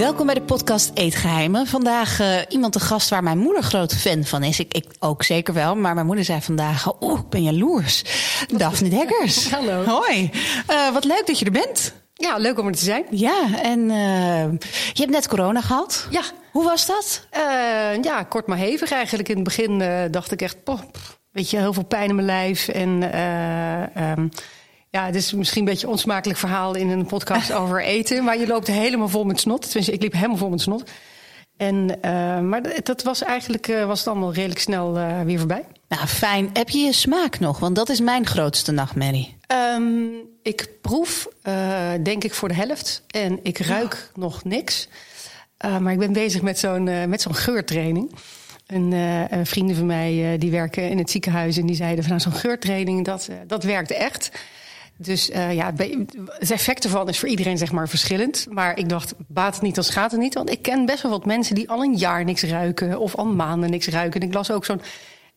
Welkom bij de podcast Eetgeheimen. Vandaag uh, iemand te gast waar mijn moeder groot fan van is. Ik, ik ook zeker wel, maar mijn moeder zei vandaag... oh, ik ben jaloers. Daphne Dekkers. Hallo. Hoi. Uh, wat leuk dat je er bent. Ja, leuk om er te zijn. Ja, en uh, je hebt net corona gehad. Ja. Hoe was dat? ja, kort maar hevig eigenlijk. In het begin dacht ik echt... Poh, weet je, heel veel pijn in mijn lijf en... Um, ja, het is misschien een beetje een onsmakelijk verhaal in een podcast over eten. Maar je loopt helemaal vol met snot. Tenminste, ik liep helemaal vol met snot. En, uh, maar dat was eigenlijk uh, was het allemaal redelijk snel uh, weer voorbij. Nou, fijn. Heb je je smaak nog? Want dat is mijn grootste nachtmerrie. Um, ik proef, denk ik, voor de helft. En ik ruik oh. nog niks. maar ik ben bezig met zo'n met zo'n geurtraining. En uh, vrienden van mij die werken in het ziekenhuis en die zeiden van nou, zo'n geurtraining, dat, dat werkt echt. Dus uh, ja, het effect ervan is voor iedereen zeg maar verschillend. Maar ik dacht, baat het niet, dan gaat het niet. Want ik ken best wel wat mensen die al een jaar niks ruiken... of al maanden niks ruiken. En ik las ook zo'n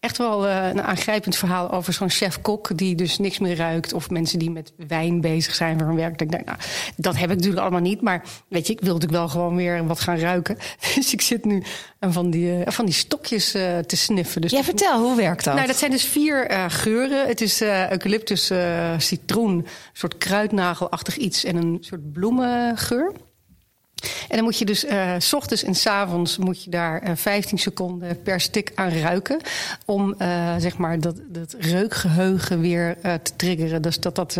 echt wel uh, een aangrijpend verhaal over zo'n chef-kok die dus niks meer ruikt. Of mensen die met wijn bezig zijn voor hun werk. Ik denk, nou, dat heb ik natuurlijk allemaal niet. Maar weet je, ik wil natuurlijk wel gewoon weer wat gaan ruiken. Dus ik zit nu van die, uh, van die stokjes uh, te sniffen. Dus ja, vertel, hoe werkt dat? Nou, dat zijn dus vier geuren. Het is eucalyptus, citroen, een soort kruidnagelachtig iets en een soort bloemengeur. En dan moet je dus uh, s ochtends en s avonds moet je daar uh, 15 seconden per stik aan ruiken. Om uh, zeg maar dat, dat reukgeheugen weer te triggeren. Dus dat dat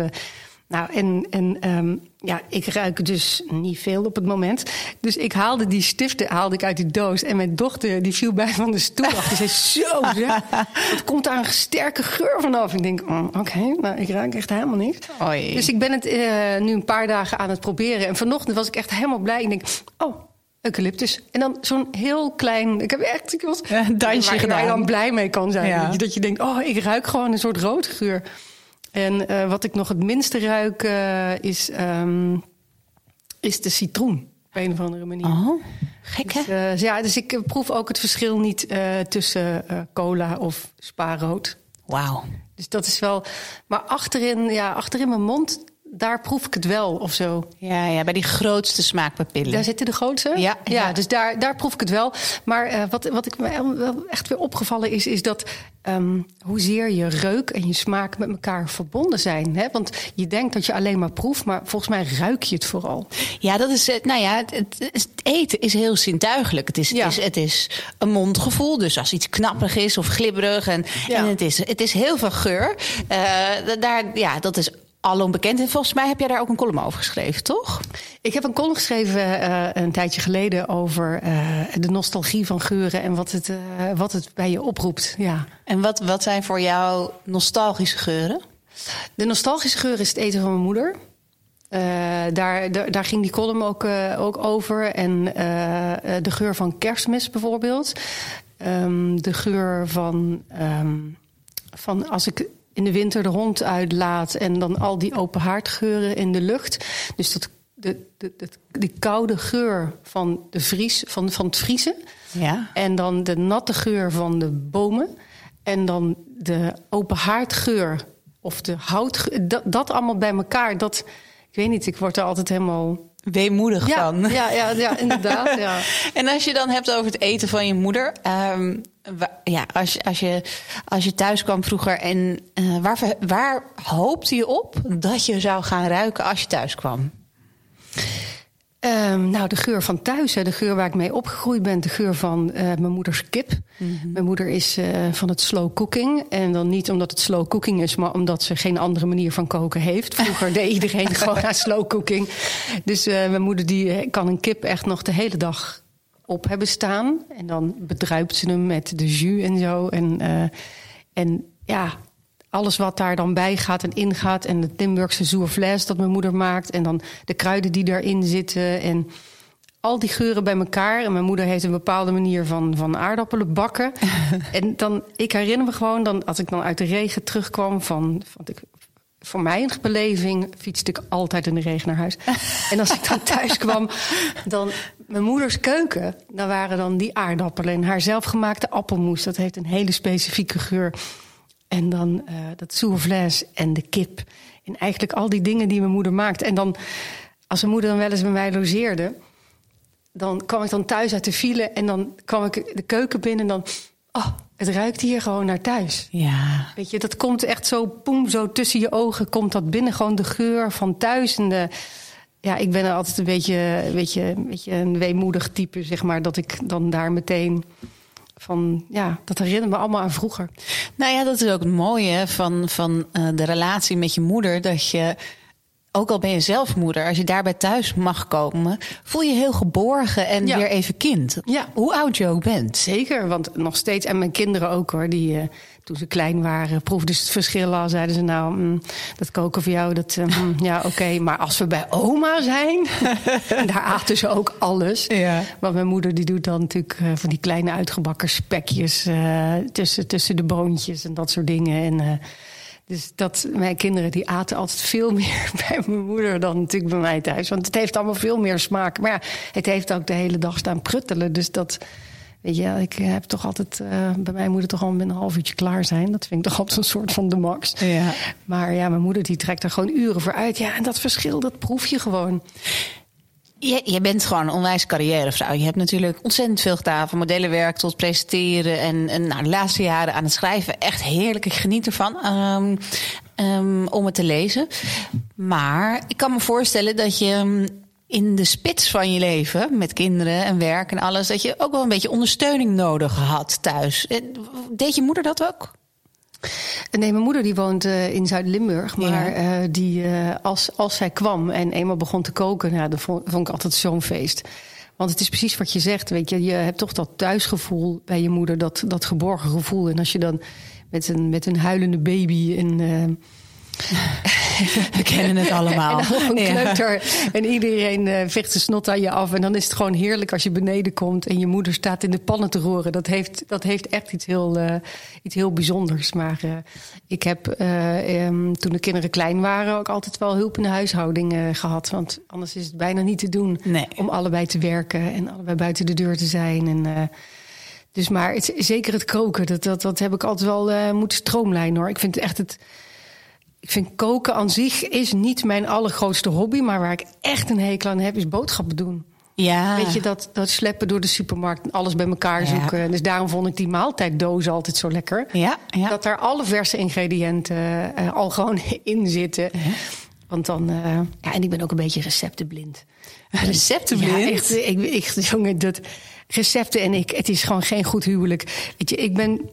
nou, en, en um, ja, ik ruik dus niet veel op het moment. Dus ik haalde die stiften haalde ik uit die doos. En mijn dochter die viel bij van de stoel af. Die zei, zo zeg, het komt daar een sterke geur vanaf. Ik denk, oh, oké, okay, nou, ik ruik echt helemaal niks. Oei. Dus ik ben het uh, nu een paar dagen aan het proberen. En vanochtend was ik echt helemaal blij. Ik denk, oh, eucalyptus. En dan zo'n heel klein. Ik heb echt. Ik was, ja, een dansje waar, gedaan. Waar je dan blij mee kan zijn. Ja. Dat, je, dat je denkt, oh, ik ruik gewoon een soort rood geur. En uh, wat ik nog het minste ruik uh, is, um, is de citroen. Op een of andere manier. Oh, gek hè? Dus, uh, ja, dus ik proef ook het verschil niet tussen cola of spaarrood. Wauw. Dus dat is wel. Maar achterin, ja, achterin mijn mond daar proef ik het wel of zo. Ja, ja bij die grootste smaakpapillen. Daar zitten de grootste? Ja. Ja, dus daar, daar proef ik het wel. Maar uh, wat, wat ik me echt weer opgevallen is, is dat um, hoezeer je reuk en je smaak met elkaar verbonden zijn. Hè? Want je denkt dat je alleen maar proeft, maar volgens mij ruik je het vooral. Ja, dat is, nou ja, het, het eten is heel zintuigelijk. Het is, ja. het, is, het is een mondgevoel. Dus als iets knapperig is of glibberig. En, ja. en het, is, het is heel veel geur. Uh, daar, ja, dat is al onbekend. En volgens mij heb jij daar ook een column over geschreven, toch? Ik heb een column geschreven uh, een tijdje geleden over uh, de nostalgie van geuren en wat het, uh, wat het bij je oproept. Ja. En wat, wat zijn voor jou nostalgische geuren? De nostalgische geur is het eten van mijn moeder. daar, daar, daar, ging die column ook, ook over. En de geur van kerstmis bijvoorbeeld. Um, de geur van, um, van als ik in de winter de hond uitlaat en dan al die open haardgeuren in de lucht. Dus dat, de, de, de, die koude geur van, de vries, van, van het vriezen. Ja. En dan de natte geur van de bomen. En dan de open haardgeur of de houtgeur. Dat, dat allemaal bij elkaar. Dat, ik weet niet, ik word er altijd helemaal weemoedig ja, van. Ja, ja, ja inderdaad. ja. en als je dan hebt over het eten van je moeder. Um, ja, als, als, je, als je thuis kwam vroeger en uh, waar, waar hoopte je op dat je zou gaan ruiken als je thuis kwam? Um, nou, de geur van thuis, hè, de geur waar ik mee opgegroeid ben, de geur van uh, mijn moeders kip. Mm -hmm. Mijn moeder is uh, van het slow cooking. En dan niet omdat het slow cooking is, maar omdat ze geen andere manier van koken heeft. Vroeger deed iedereen gewoon aan slow cooking. Dus uh, mijn moeder die kan een kip echt nog de hele dag op hebben staan. En dan bedruipt ze hem met de jus en zo. En, en ja, alles wat daar dan bij gaat en ingaat. En de Limburgse zoerfles dat mijn moeder maakt. En dan de kruiden die daarin zitten. En al die geuren bij elkaar. En mijn moeder heeft een bepaalde manier van, van aardappelen bakken. en dan, ik herinner me gewoon, dan, als ik dan uit de regen terugkwam van... van ik, voor mijn beleving fietste ik altijd in de regen naar huis. en als ik dan thuis kwam, dan mijn moeders keuken... dan waren dan die aardappelen en haar zelfgemaakte appelmoes. Dat heeft een hele specifieke geur. En dan uh, dat souvlaise en de kip. En eigenlijk al die dingen die mijn moeder maakt. En dan, als mijn moeder dan wel eens bij mij logeerde dan kwam ik dan thuis uit de file en dan kwam ik de keuken binnen en dan... Oh, het ruikt hier gewoon naar thuis. Ja. Weet je, dat komt echt zo, poem, zo tussen je ogen komt dat binnen. Gewoon de geur van thuis en de... Ja, ik ben er altijd een beetje, weet je, een beetje een weemoedig type, zeg maar. Dat ik dan daar meteen van, ja, dat herinnert me allemaal aan vroeger. Nou ja, dat is ook het mooie van, van uh, de relatie met je moeder. Dat je ook al ben je zelf moeder, als je daarbij thuis mag komen, voel je heel geborgen en weer even kind. Ja. Hoe oud je ook bent. Zeker, want nog steeds, en mijn kinderen ook hoor, die uh, toen ze klein waren, proefden ze het verschil al. Zeiden ze nou, mm, dat koken voor jou, dat, uh, mm, ja oké. Okay. Maar als we bij oma zijn, daar aten ze ook alles. Ja. Want mijn moeder die doet dan natuurlijk uh, van die kleine uitgebakken spekjes tussen, tussen de boontjes en dat soort dingen. En dus dat mijn kinderen die aten altijd veel meer bij mijn moeder dan natuurlijk bij mij thuis. Want het heeft allemaal veel meer smaak. Maar ja, het heeft ook de hele dag staan pruttelen. Dus dat, weet je, ik heb toch altijd uh, bij mijn moeder toch al binnen een half uurtje klaar zijn. Dat vind ik toch altijd een soort van de max. Ja. Maar ja, mijn moeder die trekt er gewoon uren voor uit. Ja, en dat verschil, dat proef je gewoon. Je, je, bent gewoon een onwijs carrièrevrouw. Je hebt natuurlijk ontzettend veel gedaan. Van modellenwerk tot presenteren. En, en nou, de laatste jaren aan het schrijven. Echt heerlijk. Ik geniet ervan um, um, om het te lezen. Maar ik kan me voorstellen dat je in de spits van je leven, met kinderen en werk en alles, dat je ook wel een beetje ondersteuning nodig had thuis. Deed je moeder dat ook? Nee, mijn moeder die woont uh, in Zuid-Limburg. Maar ja. uh, die, uh, als, als zij kwam en eenmaal begon te koken, nou, dan vond, vond ik altijd zo'n feest. Want het is precies wat je zegt. Weet je, je hebt toch dat thuisgevoel bij je moeder, dat, dat geborgen gevoel. En als je dan met een, met een huilende baby en we kennen het allemaal. En, en een kleuter. En iedereen uh, vecht zijn snot aan je af. En dan is het gewoon heerlijk als je beneden komt en je moeder staat in de pannen te roeren. Dat heeft, dat heeft echt iets heel, uh, iets heel bijzonders. Maar uh, ik heb um, toen de kinderen klein waren ook altijd wel hulp in de huishouding gehad. Want anders is het bijna niet te doen nee. om allebei te werken en allebei buiten de deur te zijn. En, dus maar het, zeker het koken, dat, dat, dat heb ik altijd wel moeten stroomlijnen hoor. Ik vind het echt het ik vind koken aan zich is niet mijn allergrootste hobby. Maar waar ik echt een hekel aan heb, is boodschappen doen. Ja. Weet je, dat, dat sleppen door de supermarkt en alles bij elkaar ja. zoeken. Dus daarom vond ik die maaltijddoos altijd zo lekker. Ja, ja. Dat daar alle verse ingrediënten uh, al gewoon in zitten. Want dan, uh, ja, en ik ben ook een beetje receptenblind. Receptenblind? Ja, echt, ik, ik, jongen, dat recepten en ik, het is gewoon geen goed huwelijk. Weet je, ik ben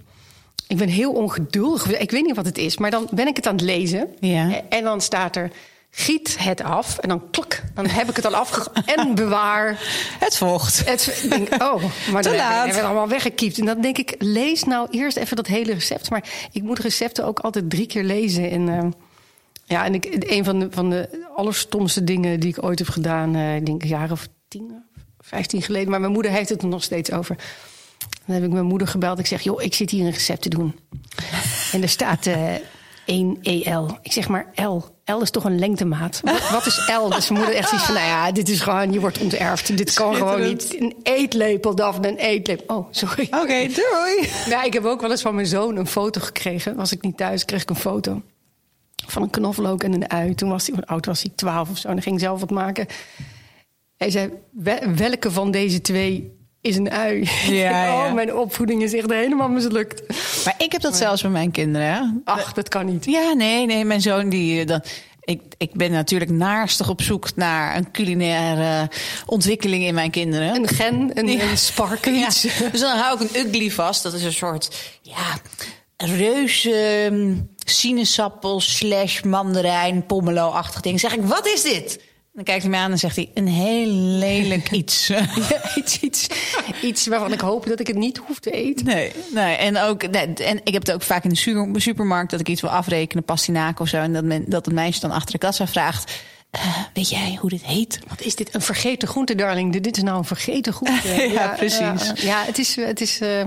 ik ben heel ongeduldig. Ik weet niet wat het is, maar dan ben ik het aan het lezen. Ja. En dan staat er giet het af. En dan klak, dan heb ik het al afge... en bewaar... Het vocht. Het, denk, oh, maar dan hebben we het allemaal weggekiept. En dan denk ik, lees nou eerst even dat hele recept. Maar ik moet recepten ook altijd drie keer lezen. En, uh, ja, en ik, een van de, van de allerstomste dingen die ik ooit heb gedaan... Uh, ik denk een jaar of tien, vijftien geleden. Maar mijn moeder heeft het er nog steeds over... Dan heb ik mijn moeder gebeld. Ik zeg, joh, ik zit hier een recept te doen. en er staat uh, 1 EL. Ik zeg maar L. L is toch een lengtemaat. Wat, wat is L? Dus mijn moeder echt zoiets van, nou ja, dit is gewoon, je wordt onterfd. Dit kan gewoon niet. Een eetlepel, Daphne, een eetlepel. Oh, sorry. Oké, okay, doei. Ja, ik heb ook wel eens van mijn zoon een foto gekregen. Was ik niet thuis, kreeg ik een foto. Van een knoflook en een ui. Toen was hij, oud was hij? Twaalf of zo. En hij ging zelf wat maken. Hij zei, welke van deze twee is een ui. Ja, ja. Oh, mijn opvoeding is echt helemaal mislukt. Maar ik heb dat maar... zelfs met mijn kinderen. Ach, dat kan niet. Ja, nee, nee. Mijn zoon die... Dan, ik, ik ben natuurlijk naarstig op zoek naar een culinaire ontwikkeling in mijn kinderen. Een gen, een, ja. een spark, iets. Ja. Dus dan hou ik een ugly vast. Dat is een soort, ja, reuze sinaasappel slash mandarijn pomelo-achtig ding. Zeg ik, wat is dit? Dan kijkt hij me aan en zegt hij: Een heel lelijk iets. ja, iets, iets, iets waarvan ik hoop dat ik het niet hoef te eten. Nee, nee. En, ook, nee, en ik heb het ook vaak in de supermarkt dat ik iets wil afrekenen, pastinaak of zo. En dat, men, dat het meisje dan achter de kassa vraagt: eh, weet jij hoe dit heet? Wat is dit? Een vergeten groente, darling. Dit is nou een vergeten groente. ja, precies. Ja, ja, het is. Het is uh,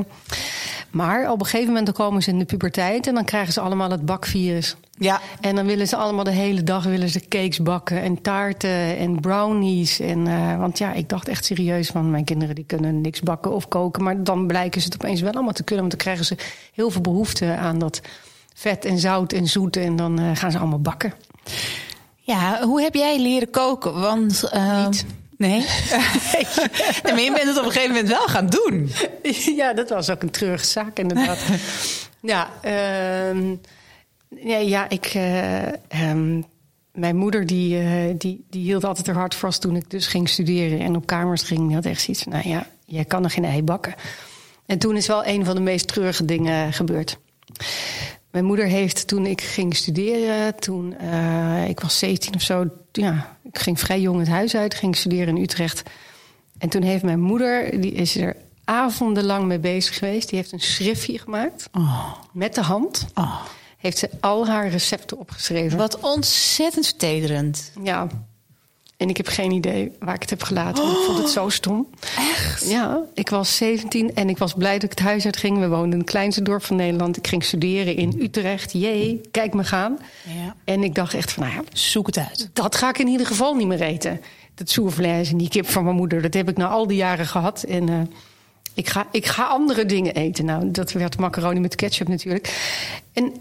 maar op een gegeven moment dan komen ze in de puberteit en dan krijgen ze allemaal het bakvirus. Ja. En dan willen ze allemaal de hele dag willen ze cakes bakken en taarten en brownies. En, uh, want ja, ik dacht echt serieus van mijn kinderen die kunnen niks bakken of koken. Maar dan blijken ze het opeens wel allemaal te kunnen. Want dan krijgen ze heel veel behoefte aan dat vet en zout en zoet. En dan uh, gaan ze allemaal bakken. Ja, hoe heb jij leren koken? Want uh, Niet. Nee. nee, maar je bent het op een gegeven moment wel gaan doen. Ja, dat was ook een treurige zaak, inderdaad. ja, uh, nee, ja, ik. Uh, um, mijn moeder die, uh, die, die hield altijd haar hart vast toen ik dus ging studeren en op kamers ging. Die had echt zoiets van: nou ja, jij kan er geen ei bakken. En toen is wel een van de meest treurige dingen gebeurd. Mijn moeder heeft toen ik ging studeren, toen uh, ik was 17 of zo, ja, ik ging vrij jong het huis uit, ging studeren in Utrecht. En toen heeft mijn moeder, die is er avondenlang mee bezig geweest, die heeft een schriftje gemaakt oh. met de hand. Oh. Heeft ze al haar recepten opgeschreven. Wat ontzettend vertederend. Ja. En ik heb geen idee waar ik het heb gelaten. Oh. Ik vond het zo stom. Echt? Ja, ik was 17 en ik was blij dat ik het huis uit ging. We woonden in het kleinste dorp van Nederland. Ik ging studeren in Utrecht. Jee, kijk me gaan. Ja. En ik dacht echt van, nou ja, zoek het uit. Dat ga ik in ieder geval niet meer eten. Dat soervlees en die kip van mijn moeder, dat heb ik nou al die jaren gehad. En uh, ik, ga, ik ga andere dingen eten. Nou, dat werd macaroni met ketchup natuurlijk. En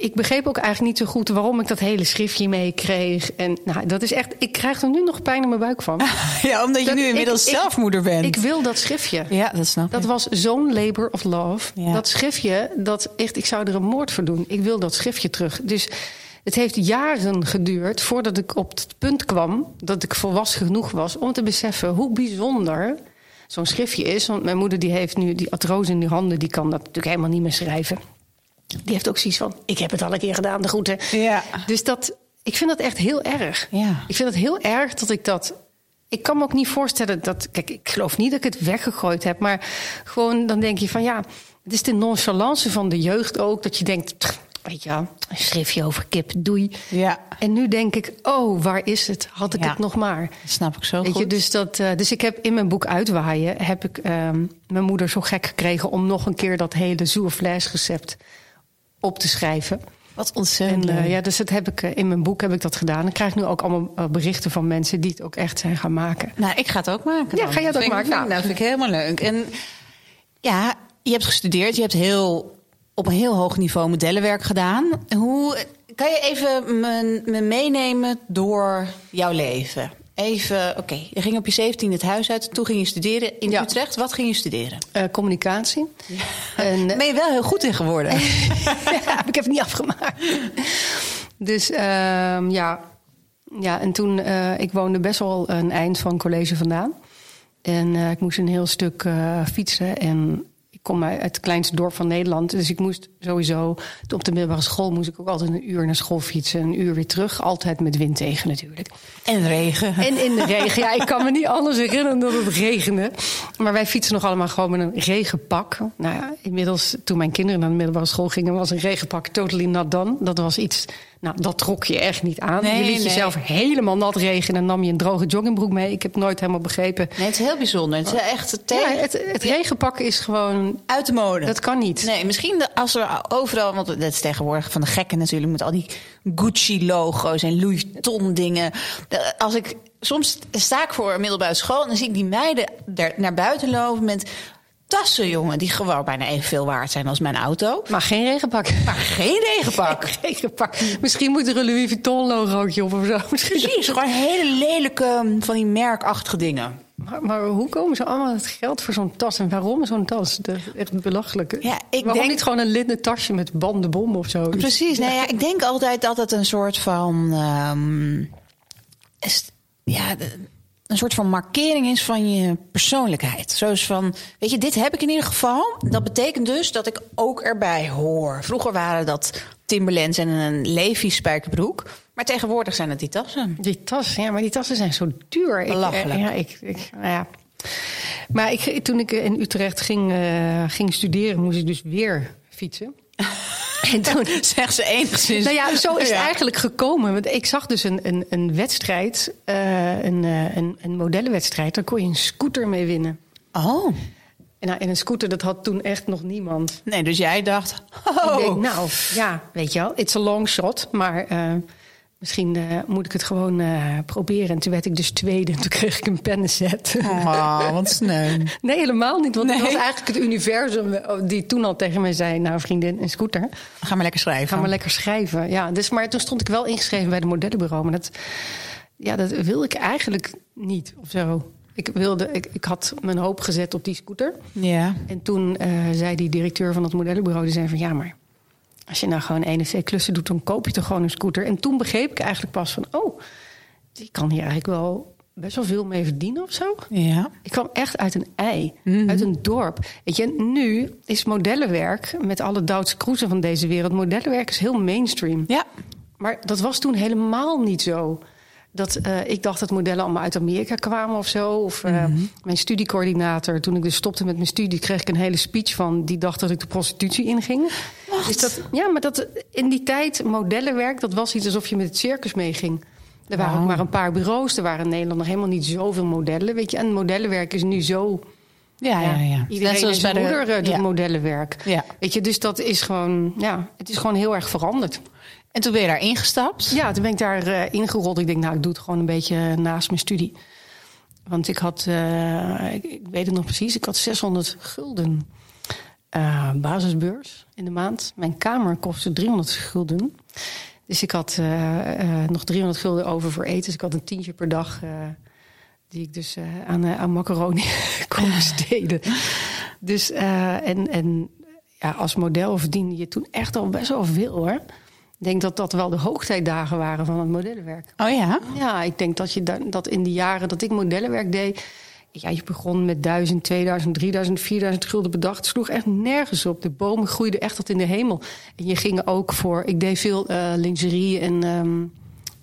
ik begreep ook eigenlijk niet zo goed waarom ik dat hele schriftje meekreeg. En nou, dat is echt. Ik krijg er nu nog pijn in mijn buik van. ja, omdat je dat, nu inmiddels ik, zelf moeder bent. Ik, ik wil dat schriftje. Ja, dat snap Dat ik. was zo'n labor of love. Ja. Dat schriftje, dat echt, ik zou er een moord voor doen. Ik wil dat schriftje terug. Dus het heeft jaren geduurd voordat ik op het punt kwam dat ik volwassen genoeg was om te beseffen hoe bijzonder zo'n schriftje is. Want mijn moeder die heeft nu die atroos in die handen, die kan dat natuurlijk helemaal niet meer schrijven. Die heeft ook zoiets van: ik heb het al een keer gedaan, de groeten. Ja. Dus dat, ik vind dat echt heel erg. Ja. Ik vind het heel erg dat ik dat. Ik kan me ook niet voorstellen dat. Kijk, ik geloof niet dat ik het weggegooid heb. Maar gewoon dan denk je van ja. Het is de nonchalance van de jeugd ook. Dat je denkt. Weet je, een schriftje over kip, doei. Ja. En nu denk ik, oh, waar is het? Had ik Ja. het nog maar? Dat snap ik zo Weet goed. je, dus, dat, uh, dus ik heb in mijn boek Uitwaaien... heb ik um, mijn moeder zo gek gekregen... om nog een keer dat hele zoervleesrecept op te schrijven. Wat ontzettend En, uh, leuk. ja, dus dat heb ik, uh, in mijn boek heb ik dat gedaan. Ik krijg nu ook allemaal uh, berichten van mensen... die het ook echt zijn gaan maken. Nou, ik ga het ook maken. Ja, ga jij het ook maken? Nou. Nou, dat vind ik helemaal leuk. En ja, je hebt gestudeerd. Je hebt heel, op een heel hoog niveau modellenwerk gedaan. Hoe, kan je even me, me meenemen door jouw leven? Even, oké, je ging op je 17 het huis uit. Toen ging je studeren in Ja. Utrecht. Wat ging je studeren? Uh, communicatie. En, Daar ben je wel heel goed in geworden. ja, ik heb het niet afgemaakt. Dus uh, ja. ja, en toen, uh, ik woonde best wel een eind van college vandaan. En ik moest een heel stuk fietsen. En ik kom uit het kleinste dorp van Nederland. Dus ik moest sowieso, op de middelbare school moest ik ook altijd een uur naar school fietsen. Een uur weer terug. Altijd met wind tegen natuurlijk. En regen. En in de regen. Ja, ik kan me niet anders herinneren dat het regende. Maar wij fietsen nog allemaal gewoon met een regenpak. Nou ja, inmiddels, toen mijn kinderen naar de middelbare school gingen, was een regenpak totally not done. Dat was iets, nou, dat trok je echt niet aan. Nee, je liet nee. jezelf helemaal nat regenen en nam je een droge joggingbroek mee. Ik heb nooit helemaal begrepen. Nee, het is heel bijzonder. Het is echt tegen, Ja, het, het regenpak is gewoon, uit de mode. dat kan niet. Nee, misschien als er overal, want dat is tegenwoordig van de gekken natuurlijk, met al die Gucci-logo's en Louis Vuitton dingen. De- Als ik soms sta ik voor een middelbare school en dan zie ik die meiden er naar buiten lopen met tassen, jongen, die gewoon bijna evenveel waard zijn als mijn auto. Maar geen regenpak. Maar geen regenpak. regenpak. Misschien moet er een Louis Vuitton logootje op of zo. Misschien. Precies, gewoon hele lelijke mm, van die merkachtige dingen. Maar, maar hoe komen ze allemaal het geld voor zo'n tas? En waarom zo'n tas? Is echt belachelijk. Ja, ik waarom denk- niet gewoon een linnen tasje met bandenbom of zo? Precies. Nou ja, ik denk altijd dat het een soort van. ehm, ja, de- een soort van markering is van je persoonlijkheid. Zoals van, weet je, dit heb ik in ieder geval. Dat betekent dus dat ik ook erbij hoor. Vroeger waren dat Timberlands en een Levi's spijkerbroek. Maar tegenwoordig zijn het die tassen. Die tassen, ja, maar die tassen zijn zo duur. Belachelijk. ja, ik, ik, nou ja. Maar ik, toen ik in Utrecht ging, eh, ging studeren, moest ik dus weer fietsen. En toen, Zeg ze enigszins. nou ja, zo is het Ja. eigenlijk gekomen. Want ik zag dus een, een, een wedstrijd, eh, een, eh, een, een modellenwedstrijd. Daar kon je een scooter mee winnen. Oh. En, nou, en een scooter, dat had toen echt nog niemand. Nee, dus jij dacht... Ik Oh. denk, nou, ja, weet je wel, it's a long shot. Maar eh, misschien eh, moet ik het gewoon eh, proberen. En toen werd ik dus tweede. En toen kreeg ik een pennenset. Oh, wat sneu. Nee, helemaal niet. Want het Nee? was eigenlijk het universum eh, die toen al tegen mij zei... nou, vriendin, een scooter. Ga maar lekker schrijven. Ga maar lekker schrijven. Ja, dus, maar toen stond ik wel ingeschreven bij de modellenbureau. Maar dat, ja, dat wilde ik eigenlijk niet of zo. Ik, wilde, ik, ik had mijn hoop gezet op die scooter. Ja. En toen zei die directeur van het modellenbureau... die zei van ja, maar als je nou gewoon één of twee klussen doet... dan koop je toch gewoon een scooter. En toen begreep ik eigenlijk pas van... oh, die kan hier eigenlijk wel best wel veel mee verdienen of zo. Ja. Ik kwam echt uit een ei, uit een dorp. Weet je, nu is modellenwerk, met alle Duitse cruisen van deze wereld... modellenwerk is heel mainstream. Ja. Maar dat was toen helemaal niet zo. Dat, eh, ik dacht dat modellen allemaal uit Amerika kwamen of zo. Of eh, mijn studiecoördinator, toen ik dus stopte met mijn studie... kreeg ik een hele speech van, die dacht dat ik de prostitutie inging. Dus dat, ja, maar dat, in die tijd, modellenwerk, dat was iets alsof je met het circus meeging. Er waren ook maar een paar bureaus. Er waren in Nederland nog helemaal niet zoveel modellen. Weet je, en modellenwerk is nu zo... Ja, ja, ja. Iedereen Net zijn bij de- moeder eh, doet ja. modellenwerk. Ja. Weet je, dus dat is gewoon... Ja, het is gewoon heel erg veranderd. En toen ben je daar ingestapt. Ja, toen ben ik daar eh, ingerold. Ik denk, nou, ik doe het gewoon een beetje naast mijn studie. Want ik had, eh, ik, ik weet het nog precies, ik had 600 gulden eh, basisbeurs in de maand. Mijn kamer kostte 300 gulden. Dus ik had nog 300 gulden over voor eten. Dus ik had een tientje per dag die ik dus aan, aan macaroni kon besteden. Dus, en, en ja, als model verdiende je toen echt al best wel veel hoor. Ik denk dat dat wel de hoogtijdagen waren van het modellenwerk. Oh ja? Ja, ik denk dat je da- dat in de jaren dat ik modellenwerk deed. Ja, je begon met 1000, 2000, 3000, 4000 gulden per dag. Het sloeg echt nergens op. De bomen groeiden echt tot in de hemel. En je ging ook voor. Ik deed veel eh, lingerie en, ehm,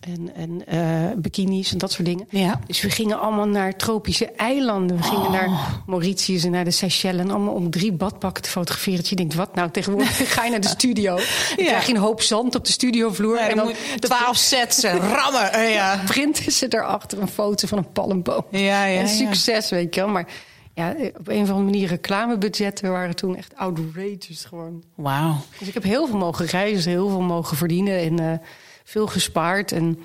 en, en eh, bikinis en dat soort dingen. Ja. Dus we gingen allemaal naar tropische eilanden. We gingen naar Mauritius en naar de Seychelles. En allemaal om drie badpakken te fotograferen. Dat je denkt, wat nou? Tegenwoordig ga je naar de studio. Dan krijg je een hoop zand op de studiovloer. Ja, en dan twaalf sets en rammen. Ja. printen ze erachter een foto van een palmboom. Ja, ja, en ja. succes, weet je wel. Maar ja, op een of andere manier reclamebudgetten waren toen echt outrageous gewoon. Wauw. Dus ik heb heel veel mogen reizen, heel veel mogen verdienen en eh, veel gespaard en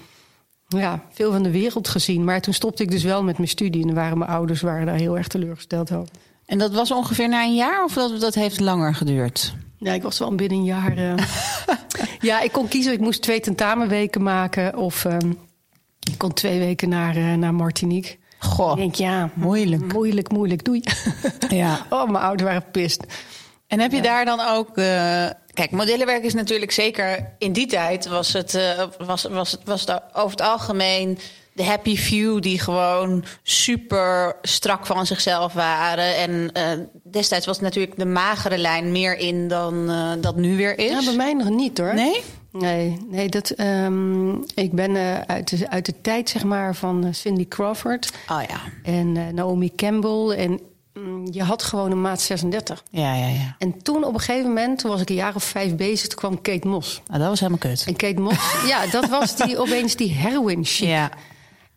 ja, veel van de wereld gezien. Maar toen stopte ik dus wel met mijn studie en dan waren mijn ouders waren daar heel erg teleurgesteld over. En dat was ongeveer na een jaar of dat, dat heeft langer geduurd? Ja, ik was wel binnen een jaar. eh, ja, ik kon kiezen. Ik moest twee tentamenweken maken of ehm, ik kon twee weken naar, eh, naar Martinique. Goh. Ik denk, ja, Moeilijk. Moeilijk, moeilijk, doei. Ja. Oh, mijn ouders waren pist. En heb je daar dan ook. eh, kijk, modellenwerk is natuurlijk zeker. In die tijd was het, eh, was, was het, was het over het algemeen. De happy few die gewoon super strak van zichzelf waren. En eh, destijds was natuurlijk de magere lijn meer in dan eh, dat nu weer is. Ja, bij mij nog niet hoor. Nee? Nee, nee dat, ehm, ik ben uit, de, uit de tijd zeg maar, van Cindy Crawford Oh ja. en Naomi Campbell. En je had gewoon een maat 36. Ja, ja, ja. En toen op een gegeven moment, toen was ik een jaar of vijf bezig, toen kwam Kate Moss. Nou, dat was helemaal kut. En Kate Moss, ja, dat was die, opeens die heroin shit. Ja.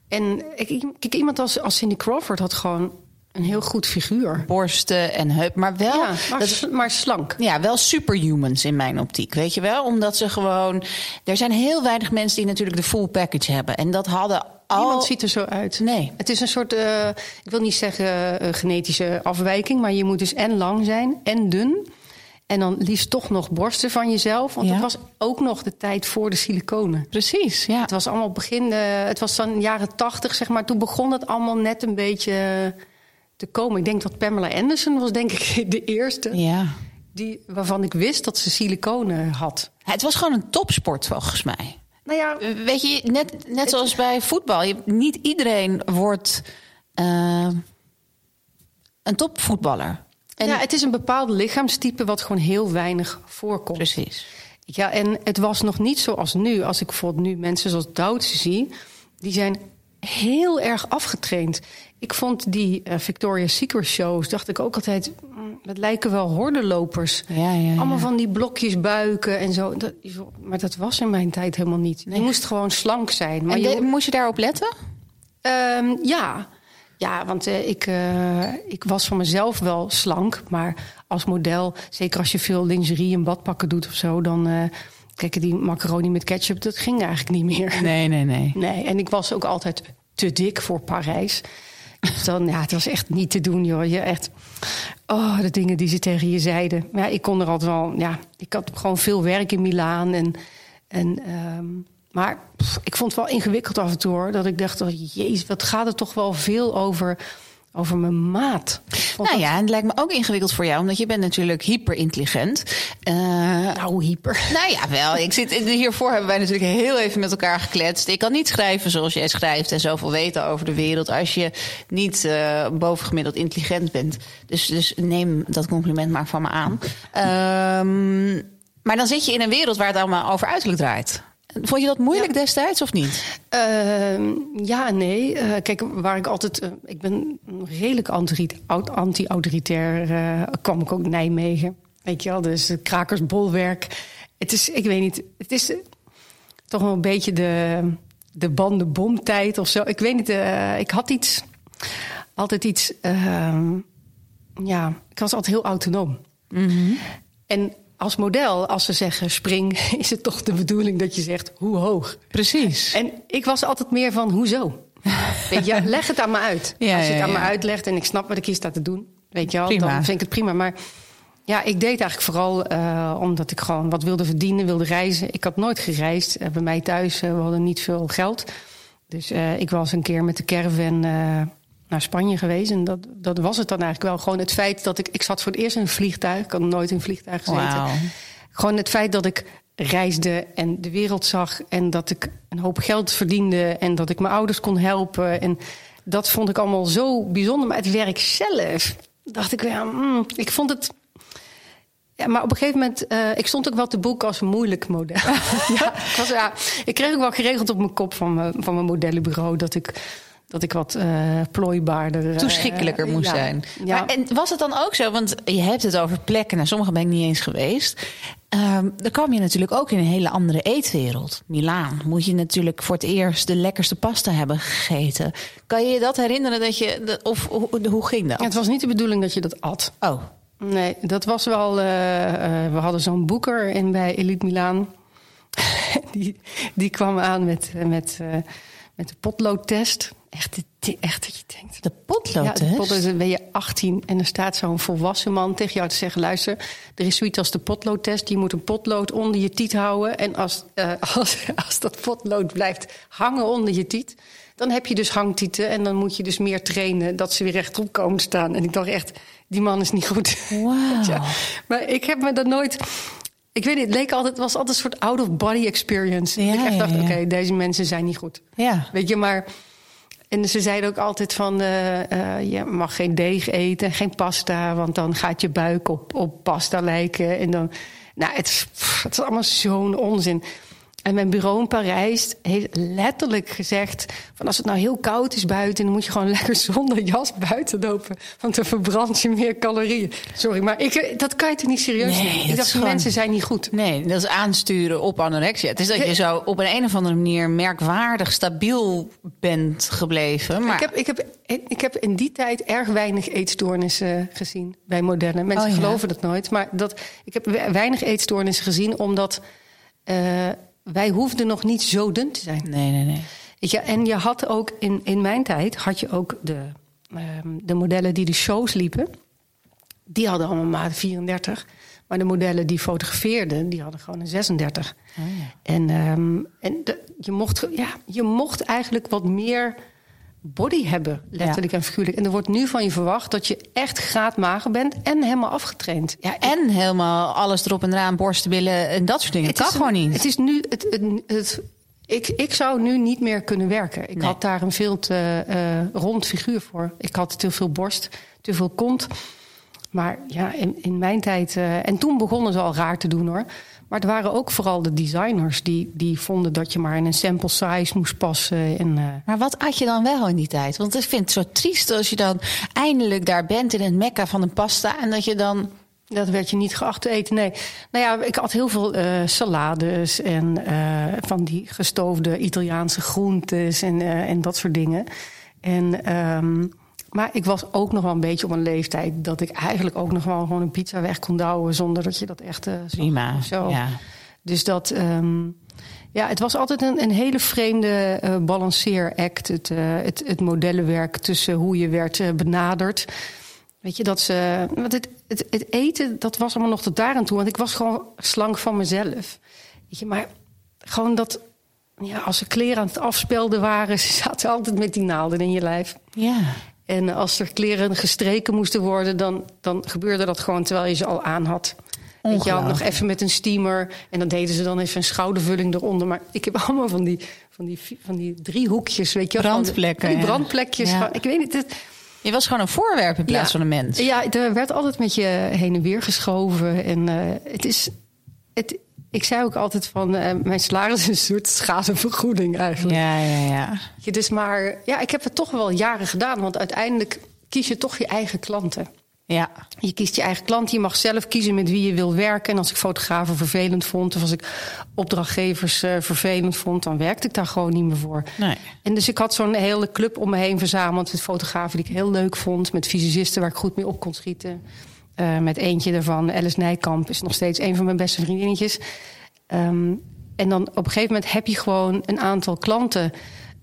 En ik, kijk, iemand als, als Cindy Crawford had gewoon een heel goed figuur. Borsten en heup. Maar wel. Ja, maar, dat- maar slank. Ja, wel superhumans in mijn optiek, weet je wel? Omdat ze gewoon... Er zijn heel weinig mensen die natuurlijk de full package hebben. En dat hadden al... Niemand ziet er zo uit. Nee. Het is een soort, eh, ik wil niet zeggen eh, genetische afwijking, maar je moet dus en lang zijn en dun. En dan liefst toch nog borsten van jezelf. Want Ja. het was ook nog de tijd voor de siliconen. Precies, ja. Het was allemaal begin, eh, het was dan jaren tachtig, zeg maar. Toen begon het allemaal net een beetje te komen. Ik denk dat Pamela Anderson was, denk ik, de eerste. Ja. Die, waarvan ik wist dat ze siliconen had. Het was gewoon een topsport volgens mij. Nou ja, Weet je, net, net zoals bij voetbal. Je, niet iedereen wordt eh, een topvoetballer. En, ja, het is een bepaald lichaamstype wat gewoon heel weinig voorkomt. Precies. Ja, en het was nog niet zoals nu. Als ik bijvoorbeeld nu mensen zoals Duitse zie, die zijn heel erg afgetraind. Ik vond die uh, Victoria's Secret shows, dacht ik ook altijd, mm, dat lijken wel hordenlopers. Ja, ja, ja. Allemaal van die blokjes buiken en zo. Dat, maar dat was in mijn tijd helemaal niet. Je moest gewoon slank zijn. Maar en je, moest je daarop letten? Um, ja. Ja, want uh, ik, uh, ik was van mezelf wel slank. Maar als model, zeker als je veel lingerie en badpakken doet of zo, dan. Kijk, die macaroni met ketchup, dat ging eigenlijk niet meer. Nee, nee, nee. Nee, en ik was ook altijd te dik voor Parijs. Dan, ja, het was echt niet te doen, joh. Je echt, oh, de dingen die ze tegen je zeiden. Maar ja, ik kon er altijd wel, ja, ik had gewoon veel werk in Milaan. En, en, um, maar ik vond het wel ingewikkeld af en toe. Dat ik dacht, oh, jezus, wat gaat er toch wel veel over over mijn maat. nou ja, en het lijkt me ook ingewikkeld voor jou, omdat je bent natuurlijk hyper intelligent. Uh, nou, hyper. Nou ja, wel. Ik zit, hiervoor hebben wij natuurlijk heel even met elkaar gekletst. Ik kan niet schrijven zoals jij schrijft en zoveel weten over de wereld als je niet uh, bovengemiddeld intelligent bent. Dus, dus neem dat compliment maar van me aan. Um, maar dan zit je in een wereld waar het allemaal over uiterlijk draait. Vond je dat moeilijk ja. destijds of niet? Uh, ja, nee. Uh, kijk, waar ik altijd. Uh, ik ben redelijk anti-autoritair. kwam ik ook Nijmegen. Weet je wel, dus krakersbolwerk. Het is, ik weet niet. Het is toch wel een beetje de, de bandenbomtijd of zo. Ik weet niet. ik had iets. Altijd iets. Ehm, ja, ik was altijd heel autonoom. Mm -hmm. En als model, als ze zeggen spring, is het toch de bedoeling dat je zegt hoe hoog. Precies. En ik was altijd meer van hoezo. Weet je, leg het aan me uit. Ja, als je het ja, aan ja. me uitlegt en ik snap wat ik hier sta te doen, weet je wel, Prima. dan vind ik het prima. Maar ja, ik deed eigenlijk vooral uh, omdat ik gewoon wat wilde verdienen, wilde reizen. Ik had nooit gereisd. Uh, bij mij thuis, uh, we hadden niet veel geld. Dus ik was een keer met de caravan naar Spanje geweest. En dat, dat was het dan eigenlijk wel. Gewoon het feit dat ik... Ik zat voor het eerst in een vliegtuig. Ik had nooit in een vliegtuig gezeten. Wow. Gewoon het feit dat ik reisde en de wereld zag... en dat ik een hoop geld verdiende... en dat ik mijn ouders kon helpen. En dat vond ik allemaal zo bijzonder. Maar het werk zelf, dacht ik weer... Mm, ik vond het... Ja, maar op een gegeven moment, uh, ik stond ook wel te boek als een moeilijk model. ja, ik, was, ja, ik kreeg ook wel geregeld op mijn kop van mijn, van mijn modellenbureau dat ik dat ik wat uh, plooibaarder... Toeschikkelijker uh, moest ja. zijn. Ja. Maar, en was het dan ook zo, want je hebt het over plekken... en sommige ben ik niet eens geweest. Um, dan kwam je natuurlijk ook in een hele andere eetwereld. Milaan moet je natuurlijk voor het eerst de lekkerste pasta hebben gegeten. Kan je je dat herinneren? Dat je, of hoe, hoe ging dat? Ja, het was niet de bedoeling dat je dat at. Oh. Nee, dat was wel... Uh, we hadden zo'n boeker in bij Elite Milaan. die, die kwam aan met, met, met de potloodtest... Echt, echt dat je denkt. De potlood, ja, de potlood, dan ben je 18 en er staat zo'n volwassen man tegen jou te zeggen: luister, er is zoiets als de potloodtest. Je moet een potlood onder je tiet houden. En als, uh, als, als dat potlood blijft hangen onder je tiet, dan heb je dus hangtieten. En dan moet je dus meer trainen dat ze weer rechtop komen staan. En ik dacht echt, die man is niet goed. Wow. ja, maar ik heb me dat nooit. Ik weet niet, het leek altijd, het was altijd een soort out-of-body experience. Ja, ik echt dacht, oké, okay, deze mensen zijn niet goed. Ja. Weet je, maar. En ze zeiden ook altijd van, uh, uh, je mag geen deeg eten, geen pasta, want dan gaat je buik op, op pasta lijken. En dan, nou, het het is allemaal zo'n onzin. En mijn bureau in Parijs heeft letterlijk gezegd: van als het nou heel koud is buiten, dan moet je gewoon lekker zonder jas buiten lopen. Want dan verbrand je meer calorieën. Sorry, maar ik, dat kan je toch niet serieus nee, nemen? Ik dacht, gewoon... mensen zijn niet goed. Nee, dat is aansturen op anorexia. Het is dat je zo op een, een of andere manier merkwaardig stabiel bent gebleven. Maar... Ik, heb, ik, heb, ik heb in die tijd erg weinig eetstoornissen gezien bij modellen. Mensen oh, ja. geloven dat nooit. Maar dat, ik heb weinig eetstoornissen gezien omdat. Uh, wij hoefden nog niet zo dun te zijn. Nee, nee, nee. Weet je, en je had ook in, in mijn tijd had je ook de, um, de modellen die de shows liepen. Die hadden allemaal maat 34. Maar de modellen die fotografeerden, die hadden gewoon een 36. Oh, ja. En, um, en de, je, mocht, ja, je mocht eigenlijk wat meer body hebben, letterlijk ja. en figuurlijk. En er wordt nu van je verwacht dat je echt graadmager bent en helemaal afgetraind. Ja, en helemaal alles erop en eraan, borsten, billen en dat soort dingen. Het kan is, gewoon niet. Het is nu het, het, het ik, ik zou nu niet meer kunnen werken. Ik Nee. had daar een veel te uh, rond figuur voor. Ik had te veel borst, te veel kont. Maar ja, in, in mijn tijd. Uh, en toen begonnen ze al raar te doen hoor. Maar er waren ook vooral de designers die, die vonden dat je maar in een sample size moest passen. En, uh... Maar wat at je dan wel in die tijd? Want ik vind het zo triest als je dan eindelijk daar bent in het mekka van een pasta en dat je dan. Dat werd je niet geacht te eten, nee. Nou ja, ik had heel veel uh, salades en uh, van die gestoofde Italiaanse groentes en, en dat soort dingen. En, um, maar ik was ook nog wel een beetje op een leeftijd dat ik eigenlijk ook nog wel gewoon een pizza weg kon douwen zonder dat je dat echt. Uh, Prima. Zo. Ja. Dus dat. Um, ja, het was altijd een, een hele vreemde uh, balanceeract. Het, uh, het, het modellenwerk tussen hoe je werd benaderd. Weet je, dat ze. Want het, het, het, eten, dat was allemaal nog tot daar aan toe. Want ik was gewoon slank van mezelf. Weet je, maar gewoon dat ja, als ze kleren aan het afspelden waren, ze zaten altijd met die naalden in je lijf. Ja. En als er kleren gestreken moesten worden, dan, dan gebeurde dat gewoon terwijl je ze al aan had. Weet je wel, nog even met een steamer. En dan deden ze dan even een schoudervulling eronder. Maar ik heb allemaal van die, van die, van die driehoekjes, weet je. Brandplekken. Die brandplekjes. Ja. Ik weet niet. Het, je was gewoon een voorwerp in plaats ja, van een mens. Ja, er werd altijd met je heen en weer geschoven. En uh, het is. Het, ik zei ook altijd van uh, mijn salaris is een soort schadevergoeding eigenlijk. Ja, ja, ja. Je dus maar, ja, ik heb het toch wel jaren gedaan, want uiteindelijk kies je toch je eigen klanten. Ja. Je kiest je eigen klant. Je mag zelf kiezen met wie je wil werken. En als ik fotografen vervelend vond, of als ik opdrachtgevers uh, vervelend vond, dan werkte ik daar gewoon niet meer voor. Nee. En dus ik had zo'n hele club om me heen verzameld met fotografen die ik heel leuk vond, met fysicisten waar ik goed mee op kon schieten. Uh, met eentje daarvan, Alice Nijkamp, is nog steeds een van mijn beste vriendinnetjes. Um, en dan op een gegeven moment heb je gewoon een aantal klanten,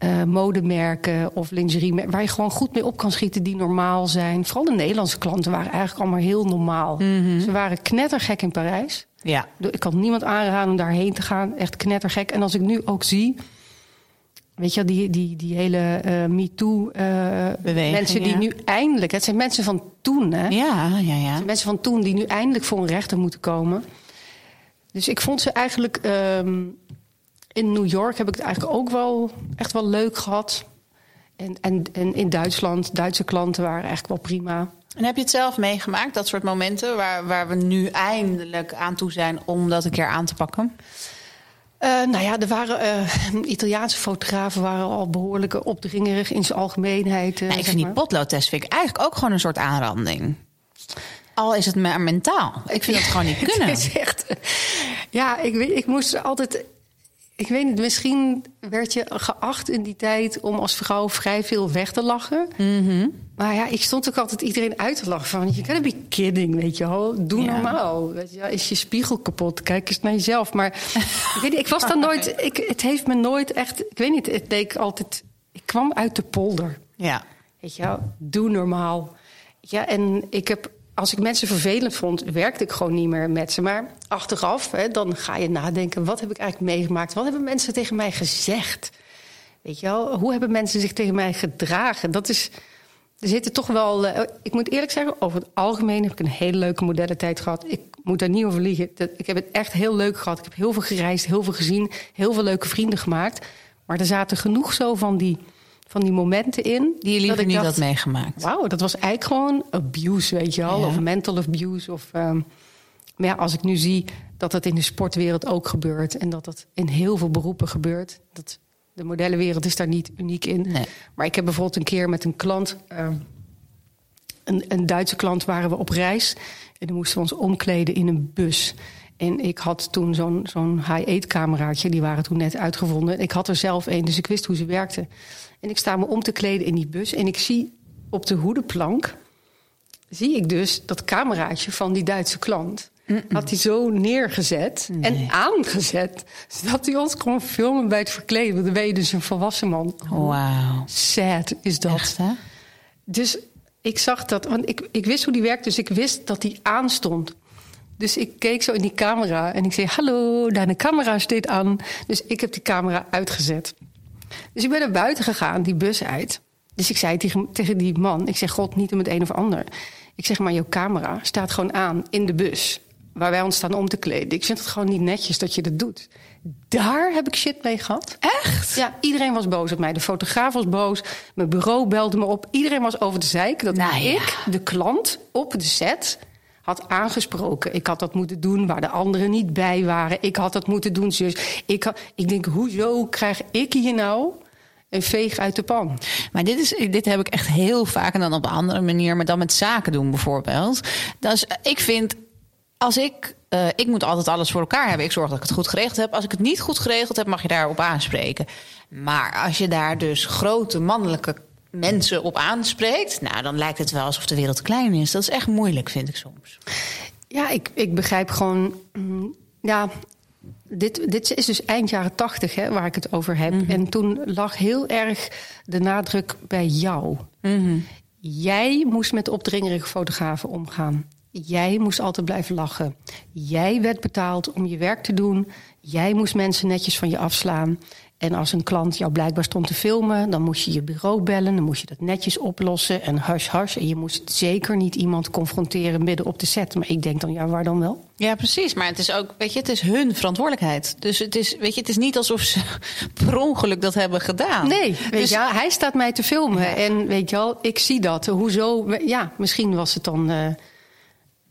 uh, modemerken of lingerie, waar je gewoon goed mee op kan schieten, die normaal zijn. Vooral de Nederlandse klanten waren eigenlijk allemaal heel normaal. Mm -hmm. Ze waren knettergek in Parijs. Ja. Ik kan niemand aanraden om daarheen te gaan. Echt knettergek. En als ik nu ook zie. Weet je, die, die, die hele uh, MeToo uh, mensen die ja. nu eindelijk... Het zijn mensen van toen, hè? Ja, ja, ja. Het zijn mensen van toen die nu eindelijk voor een rechter moeten komen. Dus ik vond ze eigenlijk... Um, in New York heb ik het eigenlijk ook wel echt wel leuk gehad. En, en, en in Duitsland, Duitse klanten waren eigenlijk wel prima. En heb je het zelf meegemaakt, dat soort momenten waar, waar we nu eindelijk aan toe zijn om dat een keer aan te pakken? Uh, nou ja, er waren uh, Italiaanse fotografen waren al behoorlijk opdringerig in zijn algemeenheid. Uh, nou, ik vind die potloodtest vind ik eigenlijk ook gewoon een soort aanranding. Al is het maar mentaal. Ik vind dat gewoon niet kunnen. het is echt, ja, ik, ik moest altijd. Ik weet niet, misschien werd je geacht in die tijd om als vrouw vrij veel weg te lachen. Mm -hmm. Maar ja, ik stond ook altijd iedereen uit te lachen van... je kan be kidding, weet je wel. Doe Ja. normaal. Weet je, is je spiegel kapot? Kijk eens naar jezelf. Maar ik, weet niet, ik was dan nooit... Ik, het heeft me nooit echt... Ik weet niet, het leek altijd... Ik kwam uit de polder. Ja. Weet je wel, doe normaal. Ja, en ik heb... Als ik mensen vervelend vond, werkte ik gewoon niet meer met ze. Maar achteraf, hè, dan ga je nadenken... wat heb ik eigenlijk meegemaakt? Wat hebben mensen tegen mij gezegd? Weet je wel, hoe hebben mensen zich tegen mij gedragen? Dat is... Er zitten toch wel. Uh, ik moet eerlijk zeggen, over het algemeen heb ik een hele leuke modellentijd gehad. Ik moet daar niet over liegen. Ik heb het echt heel leuk gehad. Ik heb heel veel gereisd, heel veel gezien, heel veel leuke vrienden gemaakt. Maar er zaten genoeg zo van die, van die momenten in. Die je liever niet dacht, had meegemaakt. Wauw, dat was eigenlijk gewoon abuse, weet je wel. Ja. Of mental abuse. Of, um, maar ja, als ik nu zie dat dat in de sportwereld ook gebeurt. En dat dat in heel veel beroepen gebeurt. Dat, de modellenwereld is daar niet uniek in. Nee. Maar ik heb bijvoorbeeld een keer met een klant, uh, een, een, Duitse klant, waren we op reis. En dan moesten we ons omkleden in een bus. En ik had toen zo'n zo'n high-aid cameraatje, die waren toen net uitgevonden. Ik had er zelf een, dus ik wist hoe ze werkte. En ik sta me om te kleden in die bus. En ik zie op de hoedenplank, zie ik dus dat cameraatje van die Duitse klant. Mm -mm. Had hij zo neergezet Nee. en aangezet. Zodat hij ons kon filmen bij het verkleden. Want dan ben je dus een volwassen man. Wauw. Sad is dat. Echt, hè? Dus ik zag dat, want ik, ik wist hoe die werkt, dus ik wist dat die aanstond. Dus ik keek zo in die camera en ik zei: Hallo, daar de camera staat aan. Dus ik heb die camera uitgezet. Dus ik ben naar buiten gegaan, die bus uit. Dus ik zei tegen, tegen die man: Ik zeg, God, niet om het een of ander. Ik zeg maar, jouw camera staat gewoon aan in de bus. Waar wij ons staan om te kleden. Ik vind het gewoon niet netjes dat je dat doet. Daar heb ik shit mee gehad. Echt? Ja, iedereen was boos op mij. De fotograaf was boos. Mijn bureau belde me op. Iedereen was over de zeik dat Nou ja. ik, de klant, op de set had aangesproken. Ik had dat moeten doen waar de anderen niet bij waren. Ik had dat moeten doen, zus. Ik, ik denk, hoezo krijg ik hier nou een veeg uit de pan? Maar dit, is, dit heb ik echt heel vaak en dan op een andere manier, maar dan met zaken doen bijvoorbeeld. Dus ik vind, als ik, uh, ik moet altijd alles voor elkaar hebben. Ik zorg dat ik het goed geregeld heb. Als ik het niet goed geregeld heb, mag je daarop aanspreken. Maar als je daar dus grote mannelijke mensen op aanspreekt, nou, dan lijkt het wel alsof de wereld klein is. Dat is echt moeilijk, vind ik soms. Ja, ik, ik begrijp gewoon. Mm, ja, dit, dit is dus eind jaren tachtig waar ik het over heb. En toen lag heel erg de nadruk bij jou. Jij moest met opdringerige fotografen omgaan. Jij moest altijd blijven lachen. Jij werd betaald om je werk te doen. Jij moest mensen netjes van je afslaan. En als een klant jou blijkbaar stond te filmen, dan moest je je bureau bellen. Dan moest je dat netjes oplossen en hush hush. En je moest zeker niet iemand confronteren midden op de set. Maar ik denk dan, ja, waar dan wel? Ja, precies. Maar het is ook, weet je, het is hun verantwoordelijkheid. Dus het is, weet je, het is niet alsof ze per ongeluk dat hebben gedaan. Nee, weet dus, je, hij staat mij te filmen. En weet je wel, ik zie dat. Hoezo? Ja, misschien was het dan. Uh,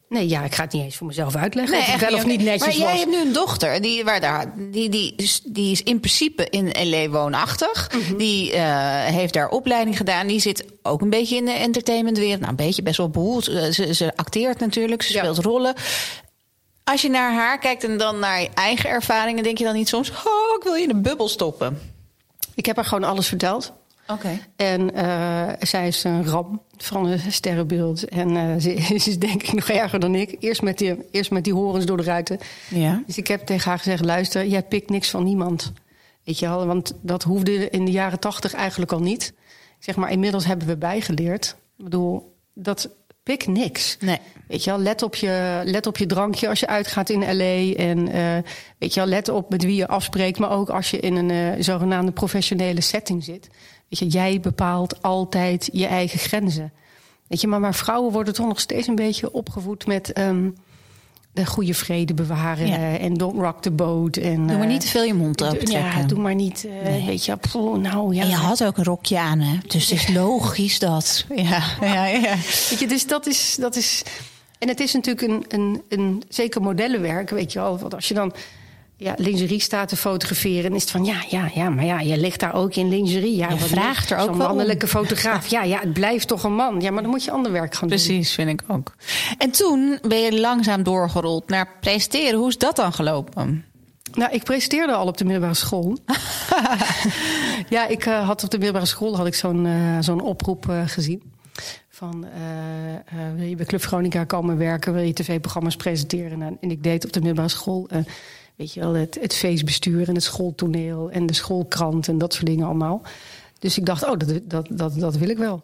Nee, ja, ik ga het niet eens voor mezelf uitleggen. Nee, of wel of niet netjes maar jij hebt nu een dochter, die, waar daar, die, die, die is in principe in L.A. woonachtig. Mhm. Die uh, heeft daar opleiding gedaan. Die zit ook een beetje in de entertainmentwereld. Nou, een beetje best wel behoeld. Eh, ze, ze acteert natuurlijk, ze speelt rollen. Als je naar haar kijkt en dan naar je eigen ervaringen... denk je dan niet soms, oh, ik wil je in een bubbel stoppen? Ik heb haar gewoon alles verteld. Oké. En uh, zij is een ram van een sterrenbeeld. En uh, ze, ze, is denk ik nog erger dan ik. Eerst met die, eerst met die horens door de ruiten. Ja. Dus ik heb tegen haar gezegd: luister, jij pikt niks van niemand. Weet je wel, want dat hoefde in de jaren tachtig eigenlijk al niet. zeg maar, inmiddels hebben we bijgeleerd. Ik bedoel, dat pik niks. Nee. Weet je wel, let op je, let op je drankje als je uitgaat in L.A. En uh, weet je wel, let op met wie je afspreekt. Maar ook als je in een uh, zogenaamde professionele setting zit. Weet je, jij bepaalt altijd je eigen grenzen. Weet je, maar, maar vrouwen worden toch nog steeds een beetje opgevoed met um, de goede vrede bewaren ja. en don't rock the boat. En, doe maar niet te veel je mond open Ja, doe maar niet, uh, nee. weet je, pff, nou ja. En je had ook een rokje aan, hè? Dus het is logisch dat. Ja, ja, ja. Weet je, dus dat is, dat is. En het is natuurlijk een, een, een zeker modellenwerk, weet je wel. Want als je dan ja, lingerie staat te fotograferen. En is het van ja, ja, ja, maar ja, je ligt daar ook in lingerie. Ja, je vraagt er ook wel mannelijke fotograaf. Ja, ja, het blijft toch een man. Ja, maar dan moet je ander werk gaan Precies, doen. Precies, vind ik ook. En toen ben je langzaam doorgerold naar presenteren. Hoe is dat dan gelopen? Nou, ik presenteerde al op de middelbare school. ja, ik uh, had op de middelbare school had ik zo'n uh, zo'n oproep uh, gezien. Van wil je bij Club Veronica komen werken? Wil je tv-programma's presenteren? En, en ik deed op de middelbare school Weet je wel, het, feestbestuur en het schooltoneel en de schoolkrant en dat soort dingen allemaal. Dus ik dacht, oh, dat, dat, dat, dat wil ik wel.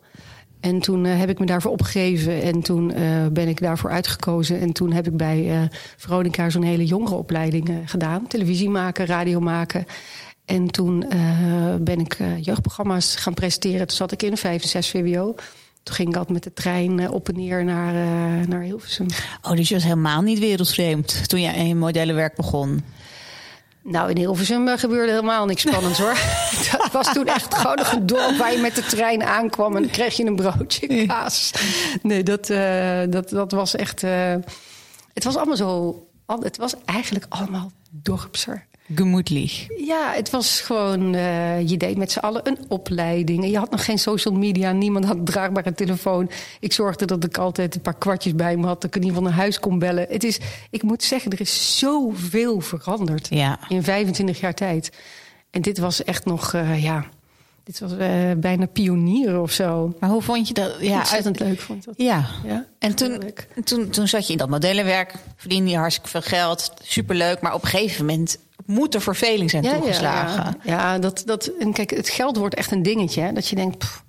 En toen uh, heb ik me daarvoor opgegeven en toen uh, ben ik daarvoor uitgekozen. En toen heb ik bij uh, Veronica zo'n hele jongerenopleiding gedaan. Televisie maken, radio maken. En toen ben ik jeugdprogramma's gaan presenteren. Toen zat ik in de 5 en 6 VWO. Toen ging ik altijd met de trein uh, op en neer naar, uh, naar Hilversum. Oh, dus je was helemaal niet wereldvreemd toen je in modellenwerk begon? Nou, in Hilversum uh, gebeurde helemaal niks spannends hoor. dat was toen echt gewoon nog een dorp waar je met de trein aankwam en dan kreeg je een broodje kaas. Nee, dat, dat, dat was echt. het was allemaal zo. Het was eigenlijk allemaal dorpser. Gemoedlich. Ja, het was gewoon, uh, je deed met z'n allen een opleiding. Je had nog geen social media, niemand had een draagbare telefoon. Ik zorgde dat ik altijd een paar kwartjes bij me had, dat ik in ieder geval naar huis kon bellen. Het is, ik moet zeggen, er is zoveel veranderd ja. in 25 jaar tijd. En dit was echt nog, uh, ja, dit was uh, bijna pionieren of zo. Maar hoe vond je dat? Ja, ontzettend leuk vond ik dat. Ja. ja en toen, toen, toen zat je in dat modellenwerk, verdiende je hartstikke veel geld, superleuk. Maar op een gegeven moment moet er verveling zijn ja, toegeslagen. Ja, dat, dat, en kijk, het geld wordt echt een dingetje. Hè, dat je denkt, pff,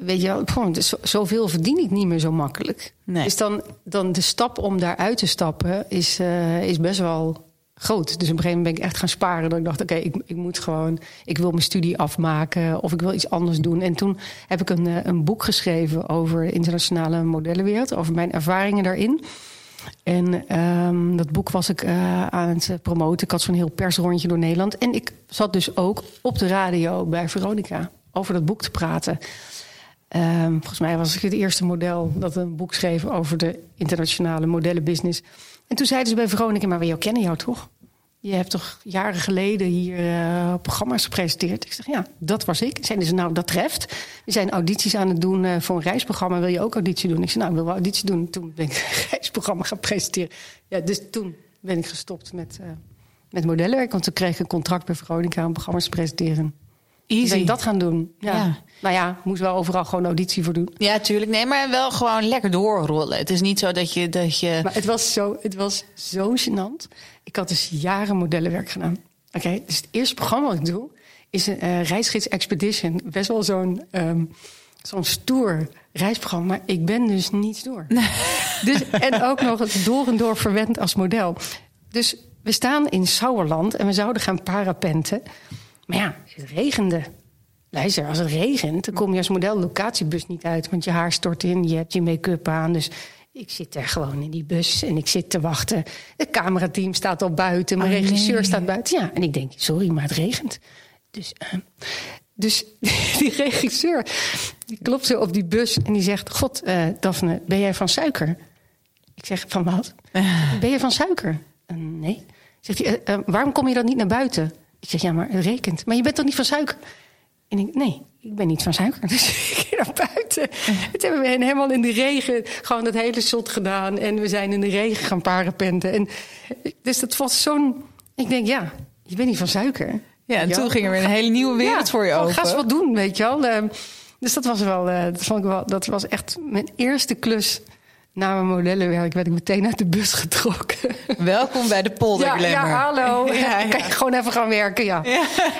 weet je wel, dus zoveel verdien ik niet meer zo makkelijk. Nee. Dus dan, dan de stap om daaruit te stappen is, uh, is best wel groot. Dus op een gegeven moment ben ik echt gaan sparen. Dat ik dacht, oké, okay, ik, ik moet gewoon... ik wil mijn studie afmaken of ik wil iets anders doen. En toen heb ik een, eh, een boek geschreven over de internationale modellenwereld... over mijn ervaringen daarin... En um, dat boek was ik uh, aan het promoten. Ik had zo'n heel persrondje door Nederland. En ik zat dus ook op de radio bij Veronica over dat boek te praten. Ehm, volgens mij was ik het eerste model dat een boek schreef over de internationale modellenbusiness. En toen zeiden ze bij Veronica, maar we kennen jou toch? Je hebt toch jaren geleden hier uh, programma's gepresenteerd? Ik zeg, ja, dat was ik. Zeiden ze, nou, dat treft. We zijn audities aan het doen uh, voor een reisprogramma. Wil je ook auditie doen? Ik zei, nou, ik wil wel auditie doen. Toen ben ik een reisprogramma gaan presenteren. Ja, dus toen ben ik gestopt met, uh, met modellenwerk. Want toen kreeg ik een contract bij Veronica om programma's te presenteren. Easy. Ben ik dat gaan doen. Ja. ja. Nou ja, moest wel overal gewoon auditie voor doen. Ja, tuurlijk. Nee, maar wel gewoon lekker doorrollen. Het is niet zo dat je... Dat je... Maar het was zo, het was zo gênant. Ik had dus jaren modellenwerk gedaan. Oké, dus het eerste programma wat ik doe... is een uh, reisgids Expedition. Best wel zo'n um, zo'n stoer reisprogramma. Maar ik ben dus niet door. dus, en ook nog door en door verwend als model. Dus we staan in Sauerland en we zouden gaan parapenten... Maar ja, het regende. Luister, als het regent, dan kom je als model de locatiebus niet uit. Want je haar stort in, je hebt je make-up aan. Dus ik zit er gewoon in die bus en ik zit te wachten. Het camerateam staat al buiten, mijn oh, regisseur staat buiten. Ja, en ik denk, sorry, maar het regent. Dus, uh, dus die regisseur, die klopt zo op die bus en die zegt... God, uh, Daphne, ben jij van suiker? Ik zeg, van wat? Ben je van suiker? Uh, nee. Zegt hij, waarom kom je dan niet naar buiten? Ik zeg, ja, maar het rekent. Maar je bent toch niet van suiker? En ik, nee, ik ben niet van suiker. Dus ik ging naar buiten. Toen hebben we helemaal in de regen gewoon dat hele shot gedaan. En we zijn in de regen gaan parapenten. En, dus dat was zo'n... Ik denk, ja, je bent niet van suiker. Ja, en toen ging er weer een hele nieuwe wereld voor je open. Ga eens wat doen, weet je wel. Ehm, dus dat was wel, uh, dat vond ik wel, dat was echt mijn eerste klus na mijn modellenwerk werd ik meteen uit de bus getrokken. Welkom bij de polder ja, ja, hallo. Ja, ja. Kan je gewoon even gaan werken, ja.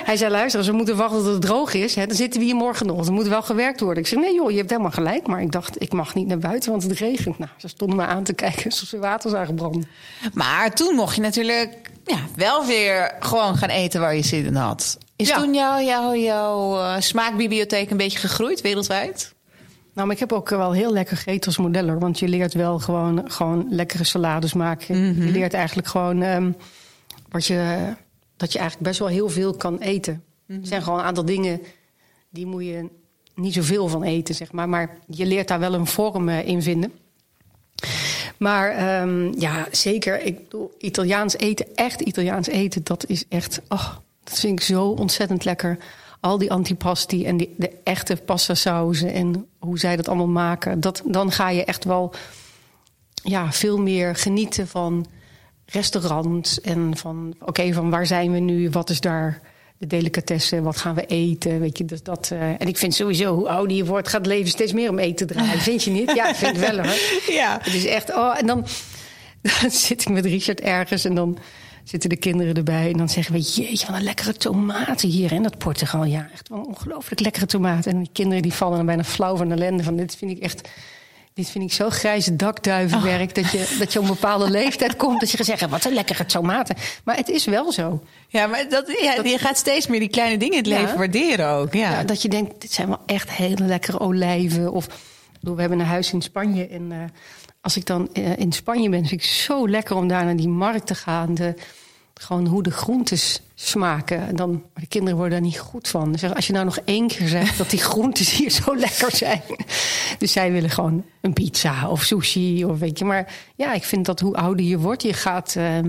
Hij zei, luister, als we moeten wachten tot het droog is... Hè, dan zitten we hier morgen nog. Er moet wel gewerkt worden. Ik zei, nee joh, je hebt helemaal gelijk. Maar ik dacht, ik mag niet naar buiten, want het regent. Nou, ze stonden me aan te kijken alsof ze water zagen branden. Maar toen mocht je natuurlijk ja, wel weer gewoon gaan eten waar je zin in had. Is toen jouw jou, jou, uh, smaakbibliotheek een beetje gegroeid wereldwijd? Nou, maar ik heb ook wel heel lekker gegeten als modeller. Want je leert wel gewoon, gewoon lekkere salades maken. Je mhm. leert eigenlijk gewoon um, wat je, dat je eigenlijk best wel heel veel kan eten. Mhm. Er zijn gewoon een aantal dingen die moet je niet zoveel van eten, zeg maar. Maar je leert daar wel een vorm uh, in vinden. Maar um, ja, zeker. Ik bedoel, Italiaans eten, echt Italiaans eten, dat is echt. Oh, dat vind ik zo ontzettend lekker al die antipasti en die, de echte pasta sauzen en hoe zij dat allemaal maken, dat, dan ga je echt wel ja, veel meer genieten van restaurants en van oké, van waar zijn we nu, wat is daar de delicatessen, wat gaan we eten, weet je, dus dat. Uh, en ik vind sowieso, hoe ouder je wordt, gaat het leven steeds meer om eten draaien. Vind je niet? Ja, ik vind het wel hoor. Ja. Het is echt, oh, en dan, dan zit ik met Richard ergens en dan zitten de kinderen erbij. En dan zeggen we, jeetje, wat een lekkere tomaten hier in dat Portugal. Ja, echt wel ongelooflijk lekkere tomaten. En die kinderen die vallen dan bijna flauw van ellende. Van dit vind ik echt... Dit vind ik zo grijze dakduivenwerk. Dat, je, dat je op een bepaalde leeftijd komt. Dat je gaat zeggen, wat een lekkere tomaten. Maar het is wel zo. Ja, maar dat, ja, je gaat steeds meer die kleine dingen in het leven waarderen ook. Ja. ja. dat je denkt, dit zijn wel echt hele lekkere olijven. Of we hebben een huis in Spanje. En uh, als ik dan uh, in Spanje ben, vind ik zo lekker om daar naar die markt te gaan. De, gewoon hoe de groentes smaken. En dan, maar de kinderen worden daar niet goed van. Dus als je nou nog één keer zegt dat die groentes hier zo lekker zijn. Dus zij willen gewoon een pizza of sushi of weet je. Maar ja, ik vind dat hoe ouder je wordt, je gaat, uh,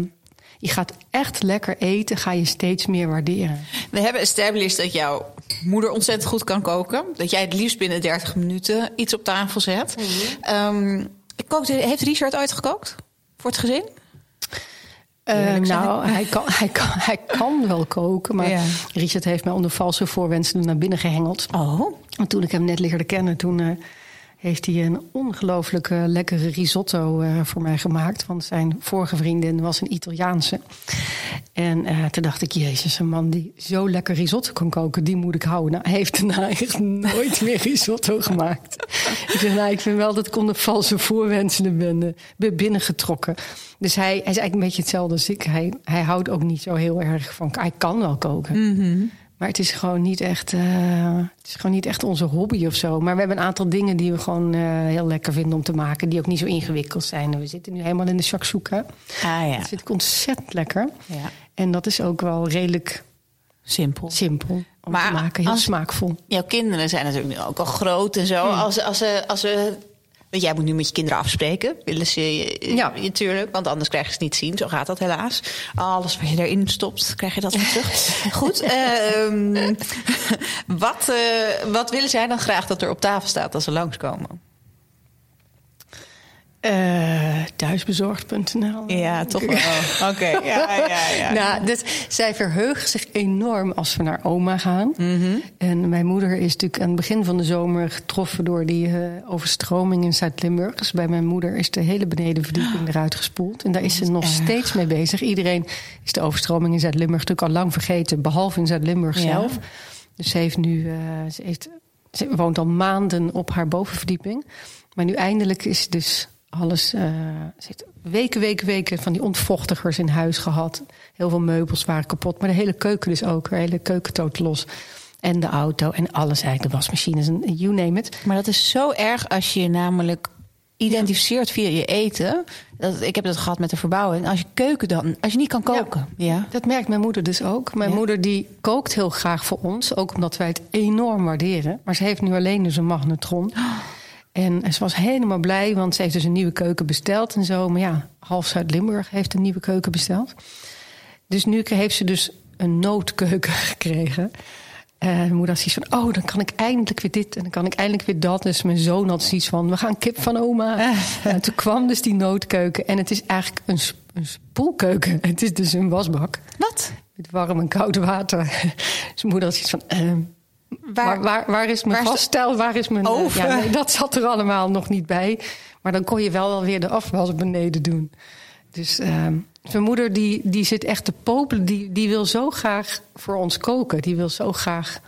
je gaat echt lekker eten, ga je steeds meer waarderen. We hebben established dat jouw moeder ontzettend goed kan koken. Dat jij het liefst binnen 30 minuten iets op tafel zet. Mm heeft Richard uitgekookt voor het gezin? Uh, nou, hij kan, hij, kan, hij kan wel koken. Maar Richard heeft mij onder valse voorwensen naar binnen gehengeld. Oh. En toen ik hem net leerde kennen, toen uh, heeft hij een ongelooflijk lekkere risotto uh, voor mij gemaakt. Want zijn vorige vriendin was een Italiaanse. En uh, toen dacht ik, jezus, een man die zo lekker risotto kan koken, die moet ik houden. Nou, hij heeft daarna echt nooit meer risotto gemaakt. ik zeg, nou, ik vind wel dat ik onder valse voorwenselen ben, ben binnengetrokken. Dus hij, hij is eigenlijk een beetje hetzelfde als ik. Hij, houdt ook niet zo heel erg van... Hij kan wel koken. Mhm. Maar het is gewoon niet echt, uh, het is gewoon niet echt onze hobby of zo. Maar we hebben een aantal dingen die we gewoon uh, heel lekker vinden om te maken. Die ook niet zo ingewikkeld zijn. We zitten nu helemaal in de shakshuka. Ah, ja. Dat vind ik ontzettend lekker. Ja. En dat is ook wel redelijk simpel. simpel. om Maar te maken. Heel als- smaakvol. Jouw kinderen zijn natuurlijk nu ook al groot en zo. Als, als, ze, als ze, want jij moet nu met je kinderen afspreken. Willen ze je, Ja. je natuurlijk, want anders krijg je het niet zien. Zo gaat dat helaas. Alles wat je erin stopt, krijg je dat weer terug. Goed. ehm, wat, eh, wat willen zij dan graag dat er op tafel staat als ze langskomen? Eh thuisbezorgd.nl. Ja, toch wel. Oké, ja, ja, ja. Nou, dus zij verheugen zich enorm als we naar oma gaan. En mijn moeder is natuurlijk aan het begin van de zomer getroffen door die eh, overstroming in Zuid-Limburg. Dus bij mijn moeder is de hele benedenverdieping eruit gespoeld. En daar is ze nog erg. steeds mee bezig. Iedereen is de overstroming in Zuid-Limburg natuurlijk al lang vergeten, behalve in Zuid-Limburg Ja. zelf. Dus ze heeft nu, eh, ze, heeft, ze woont al maanden op haar bovenverdieping. Maar nu eindelijk is dus alles. eh, heeft weken, weken, weken van die ontvochtigers in huis gehad. Heel veel meubels waren kapot. Maar de hele keuken dus ook. De hele keuken tot los. En de auto en alles eigenlijk. De wasmachines en you name it. Maar dat is zo erg als je je namelijk identificeert via je eten. Dat, ik heb dat gehad met de verbouwing. Als je keuken dan, als je niet kan koken. Ja. Dat merkt mijn moeder dus ook. Mijn Ja. moeder die kookt heel graag voor ons. Ook omdat wij het enorm waarderen. Maar ze heeft nu alleen dus een magnetron. En ze was helemaal blij, want ze heeft dus een nieuwe keuken besteld en zo. Maar ja, half Zuid-Limburg heeft een nieuwe keuken besteld. Dus nu heeft ze dus een noodkeuken gekregen. En mijn moeder had zoiets van, oh, dan kan ik eindelijk weer dit en dan kan ik eindelijk weer dat. Dus mijn zoon had zoiets van, we gaan kip van oma. en toen kwam dus die noodkeuken. En het is eigenlijk een, een spoelkeuken. Het is dus een wasbak Wat? met warm en koud water. Dus mijn moeder had zoiets van, eh, waar, waar, waar is mijn gasstel? Waar is mijn oven? Ja, nee, dat zat er allemaal nog niet bij. Maar dan kon je wel alweer de afwas beneden doen. Dus eh, mijn moeder die, die zit echt te popelen. Die, die wil zo graag voor ons koken. Die wil zo graag...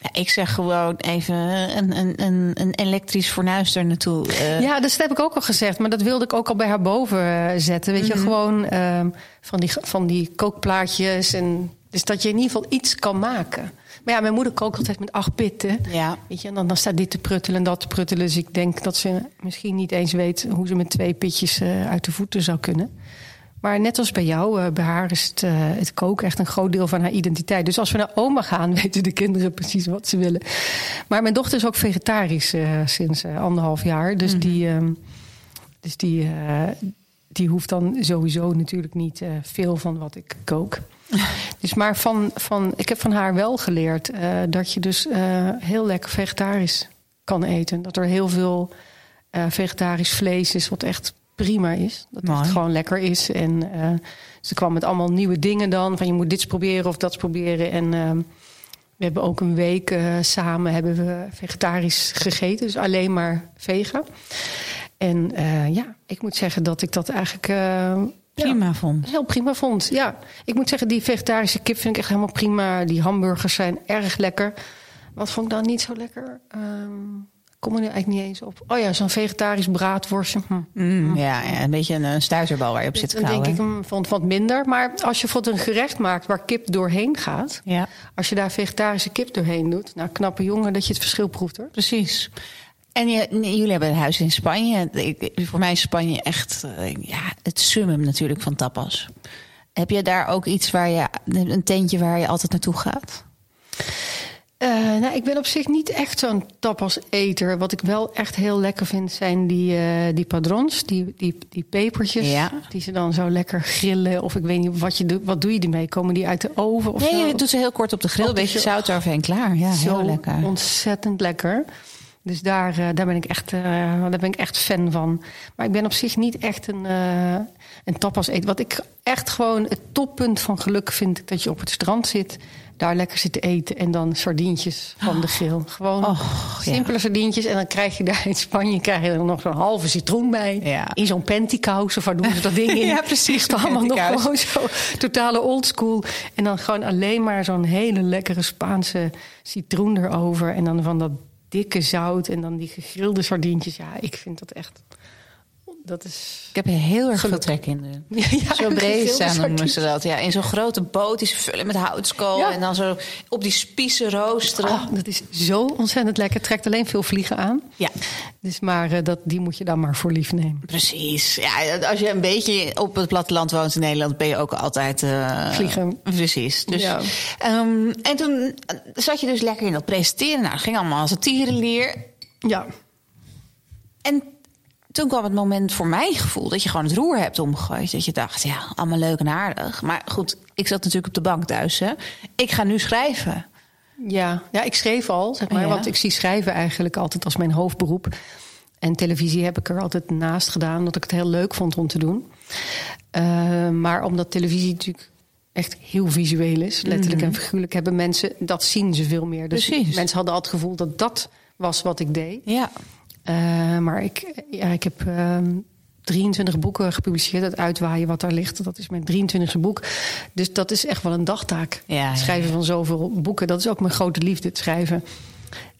Ja, ik zeg gewoon even een, een, een, een elektrisch fornuis er naartoe. eh. Ja, dus dat heb ik ook al gezegd. Maar dat wilde ik ook al bij haar boven eh, zetten. Weet je, gewoon ehm, van, die, van die kookplaatjes. En, dus dat je in ieder geval iets kan maken. Maar ja, mijn moeder kookt altijd met acht pitten. Ja. Weet je, en dan, dan staat dit te pruttelen en dat te pruttelen. Dus ik denk dat ze misschien niet eens weet hoe ze met twee pitjes eh, uit de voeten zou kunnen. Maar net als bij jou, eh, bij haar is het, eh, het koken echt een groot deel van haar identiteit. Dus als we naar oma gaan, weten de kinderen precies wat ze willen. Maar mijn dochter is ook vegetarisch sinds anderhalf jaar. Dus die, ehm, dus die, die hoeft dan sowieso natuurlijk niet veel van wat ik kook. Dus maar van, van, ik heb van haar wel geleerd eh, dat je dus eh, heel lekker vegetarisch kan eten. Dat er heel veel eh, vegetarisch vlees is, wat echt prima is. Dat Mooi. het gewoon lekker is. En ze kwam met allemaal nieuwe dingen dan. Van je moet dit proberen of dat proberen. En we hebben ook een week samen hebben we vegetarisch gegeten. Dus alleen maar vega. En ja, ik moet zeggen dat ik dat eigenlijk... Prima vond. heel prima vond. Ja, ik moet zeggen, die vegetarische kip vind ik echt helemaal prima. Die hamburgers zijn erg lekker. Wat vond ik dan niet zo lekker? Ehm kom er nu eigenlijk niet eens op. Oh ja, zo'n vegetarisch braadworstje. Hm. Mm, ja, ja, een beetje een, een stuiterbal waar je op zit te Dan denk ik, hm, vond wat minder. Maar als je bijvoorbeeld een gerecht maakt waar kip doorheen gaat... Ja, als je daar vegetarische kip doorheen doet... nou, knappe jongen dat je het verschil proeft, hoor. precies. En je, jullie hebben een huis in Spanje. Ik- Voor mij is Spanje echt eh, ja, het summum natuurlijk van tapas. Heb je daar ook iets waar je, een tentje waar je altijd naartoe gaat? Eh, nou, ik ben op zich niet echt zo'n tapas-eter. Wat ik wel echt heel lekker vind, zijn die, eh, die padrons, die, die, die pepertjes. Ja. Die ze dan zo lekker grillen. Of ik weet niet, wat, je doet, wat doe je ermee? Komen die uit de oven of Nee, zo? je doet ze heel kort op de grill. De beetje zout eroverheen, klaar. Ja, heel lekker. ontzettend lekker. Dus daar, eh, daar, ben ik echt, eh, daar ben ik echt fan van. Maar ik ben op zich niet echt een, eh een tapas eter. Wat ik echt gewoon het toppunt van geluk vind... dat je op het strand zit, daar lekker zit te eten... en dan sardientjes van de grill. Gewoon Och, ja. simpele sardientjes. En dan krijg je daar in Spanje krijg je er nog zo'n halve citroen bij. Ja. In zo'n pantykous, of waar doen ze dat ding in? Ja, precies, allemaal nog gewoon zo totale oldschool. En dan gewoon alleen maar zo'n hele lekkere Spaanse citroen erover. En dan van dat dikke zout en dan die gegrilde sardientjes. Ja, ik vind dat echt dat is... Ik heb heel erg veel trek in. nu. Ja, zo geel zijn noemen ze dat. Ja, in zo'n grote boot die ze vullen met houtskool. Ja. En dan zo op die spiezen roosteren. Oh, dat is zo ontzettend lekker. Trekt alleen veel vliegen aan. Ja, Dus maar eh, dat, die moet je dan maar voor lief nemen. precies. Ja, als je een beetje op het platteland woont in Nederland... ben je ook altijd... eh, Vliegen. Precies. Dus, Ja. ehm, en toen zat je dus lekker in dat presenteren. Nou, dat ging allemaal als een tierenleer. Ja. En toen kwam het moment voor mijn gevoel dat je gewoon het roer hebt omgegooid. Dat je dacht, ja, allemaal leuk en aardig. Maar goed, ik zat natuurlijk op de bank thuis. Hè. Ik ga nu schrijven. Ja. ja, ik schreef al, zeg maar. Ja. Want ik zie schrijven eigenlijk altijd als mijn hoofdberoep. En televisie heb ik er altijd naast gedaan, omdat ik het heel leuk vond om te doen. Eh, maar omdat televisie natuurlijk echt heel visueel is, letterlijk en figuurlijk, hebben mensen dat zien ze veel meer. Dus Precies. mensen hadden al het gevoel dat dat was wat ik deed. Ja. Eh, maar ik, ja, ik heb ehm 23 boeken gepubliceerd. Het uitwaaien wat daar ligt, dat is mijn 23e boek. Dus dat is echt wel een dagtaak. Ja, ja, Het schrijven van zoveel boeken, dat is ook mijn grote liefde, het schrijven.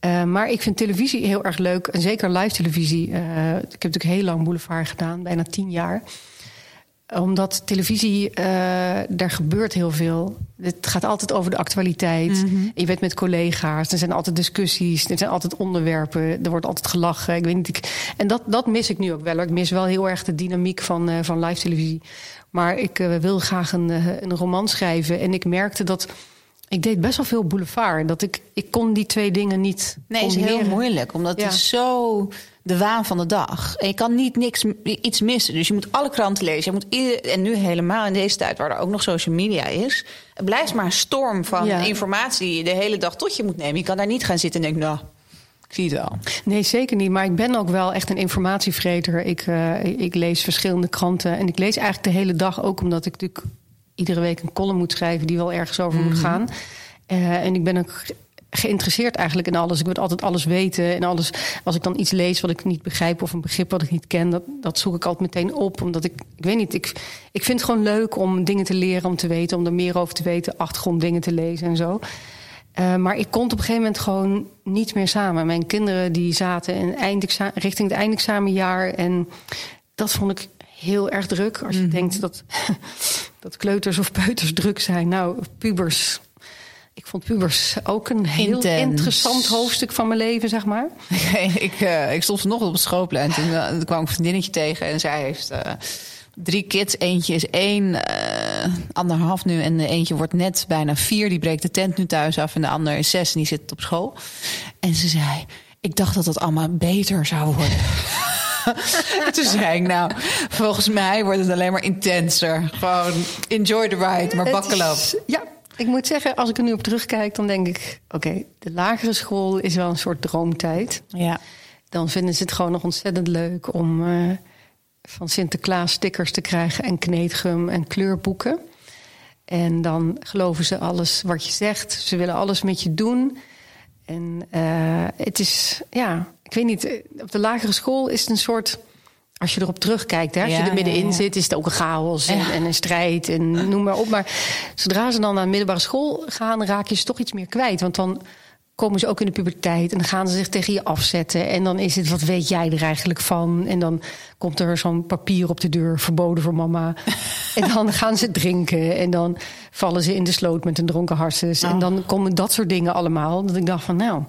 Eh, maar ik vind televisie heel erg leuk. En zeker live televisie. Eh, ik heb natuurlijk heel lang boulevard gedaan, bijna tien jaar omdat televisie, eh, daar gebeurt heel veel. Het gaat altijd over de actualiteit. Je bent met collega's, er zijn altijd discussies, er zijn altijd onderwerpen, er wordt altijd gelachen. Ik weet niet, ik, en dat, dat mis ik nu ook wel. Ik mis wel heel erg de dynamiek van, eh, van live televisie. Maar ik eh, wil graag een, een roman schrijven. En ik merkte dat. Ik deed best wel veel boulevard. Dat ik, ik kon die twee dingen niet. Nee, is combineren. heel moeilijk. Omdat Ja. het is zo de waan van de dag. En je kan niet niks, iets missen. Dus je moet alle kranten lezen. Je moet ieder- en nu helemaal in deze tijd waar er ook nog social media is. Het blijft maar een storm van Ja. informatie die je de hele dag tot je moet nemen. Je kan daar niet gaan zitten en denken, nou, ik zie het wel. Nee, zeker niet. Maar ik ben ook wel echt een informatievreter. Ik, eh, ik lees verschillende kranten. En ik lees eigenlijk de hele dag ook omdat ik natuurlijk iedere week een column moet schrijven die wel ergens over moet gaan. Eh, en ik ben ook ge- geïnteresseerd eigenlijk in alles. Ik wil altijd alles weten. En alles, als ik dan iets lees wat ik niet begrijp of een begrip wat ik niet ken, dat, dat zoek ik altijd meteen op. Omdat ik, ik weet niet, ik, ik vind het gewoon leuk om dingen te leren, om te weten, om er meer over te weten, achtergronddingen te lezen en zo. Eh, maar ik kon op een gegeven moment gewoon niet meer samen. Mijn kinderen die zaten in richting het eindexamenjaar. En dat vond ik heel erg druk. Als je denkt dat, dat kleuters of peuters druk zijn. Nou, pubers. Ik vond pubers ook een heel Intens. interessant hoofdstuk van mijn leven, zeg maar. ik, eh, ik stond vanochtend op het schoolplein. Toen, eh, toen kwam ik een vriendinnetje tegen en zij heeft eh, drie kids. Eentje is één, anderhalf nu. En de eentje wordt net bijna vier. Die breekt de tent nu thuis af. En de ander is zes en die zit op school. En ze zei, ik dacht dat het allemaal beter zou worden. Toen zei ik, nou, volgens mij wordt het alleen maar intenser. Gewoon enjoy the ride, maar is- Ja, ik moet zeggen, als ik er nu op terugkijk, dan denk ik... oké, de lagere school is wel een soort droomtijd. Ja. dan vinden ze het gewoon nog ontzettend leuk om eh, van Sinterklaas stickers te krijgen en kneedgum en kleurboeken. En dan geloven ze alles wat je zegt. Ze willen alles met je doen. En eh, het is, ja, ik weet niet, eh, op de lagere school is het een soort. Als je erop terugkijkt, hè, als Ja, je er middenin ja, ja. zit, is het ook een chaos en, en een strijd en noem maar op. Maar zodra ze dan naar de middelbare school gaan, raak je ze toch iets meer kwijt. Want dan komen ze ook in de puberteit en dan gaan ze zich tegen je afzetten. En dan is het, wat weet jij er eigenlijk van? En dan komt er zo'n papier op de deur, verboden voor mama. en dan gaan ze drinken en dan vallen ze in de sloot met een dronken harses. En Oh. dan komen dat soort dingen allemaal. Dat ik dacht van, nou,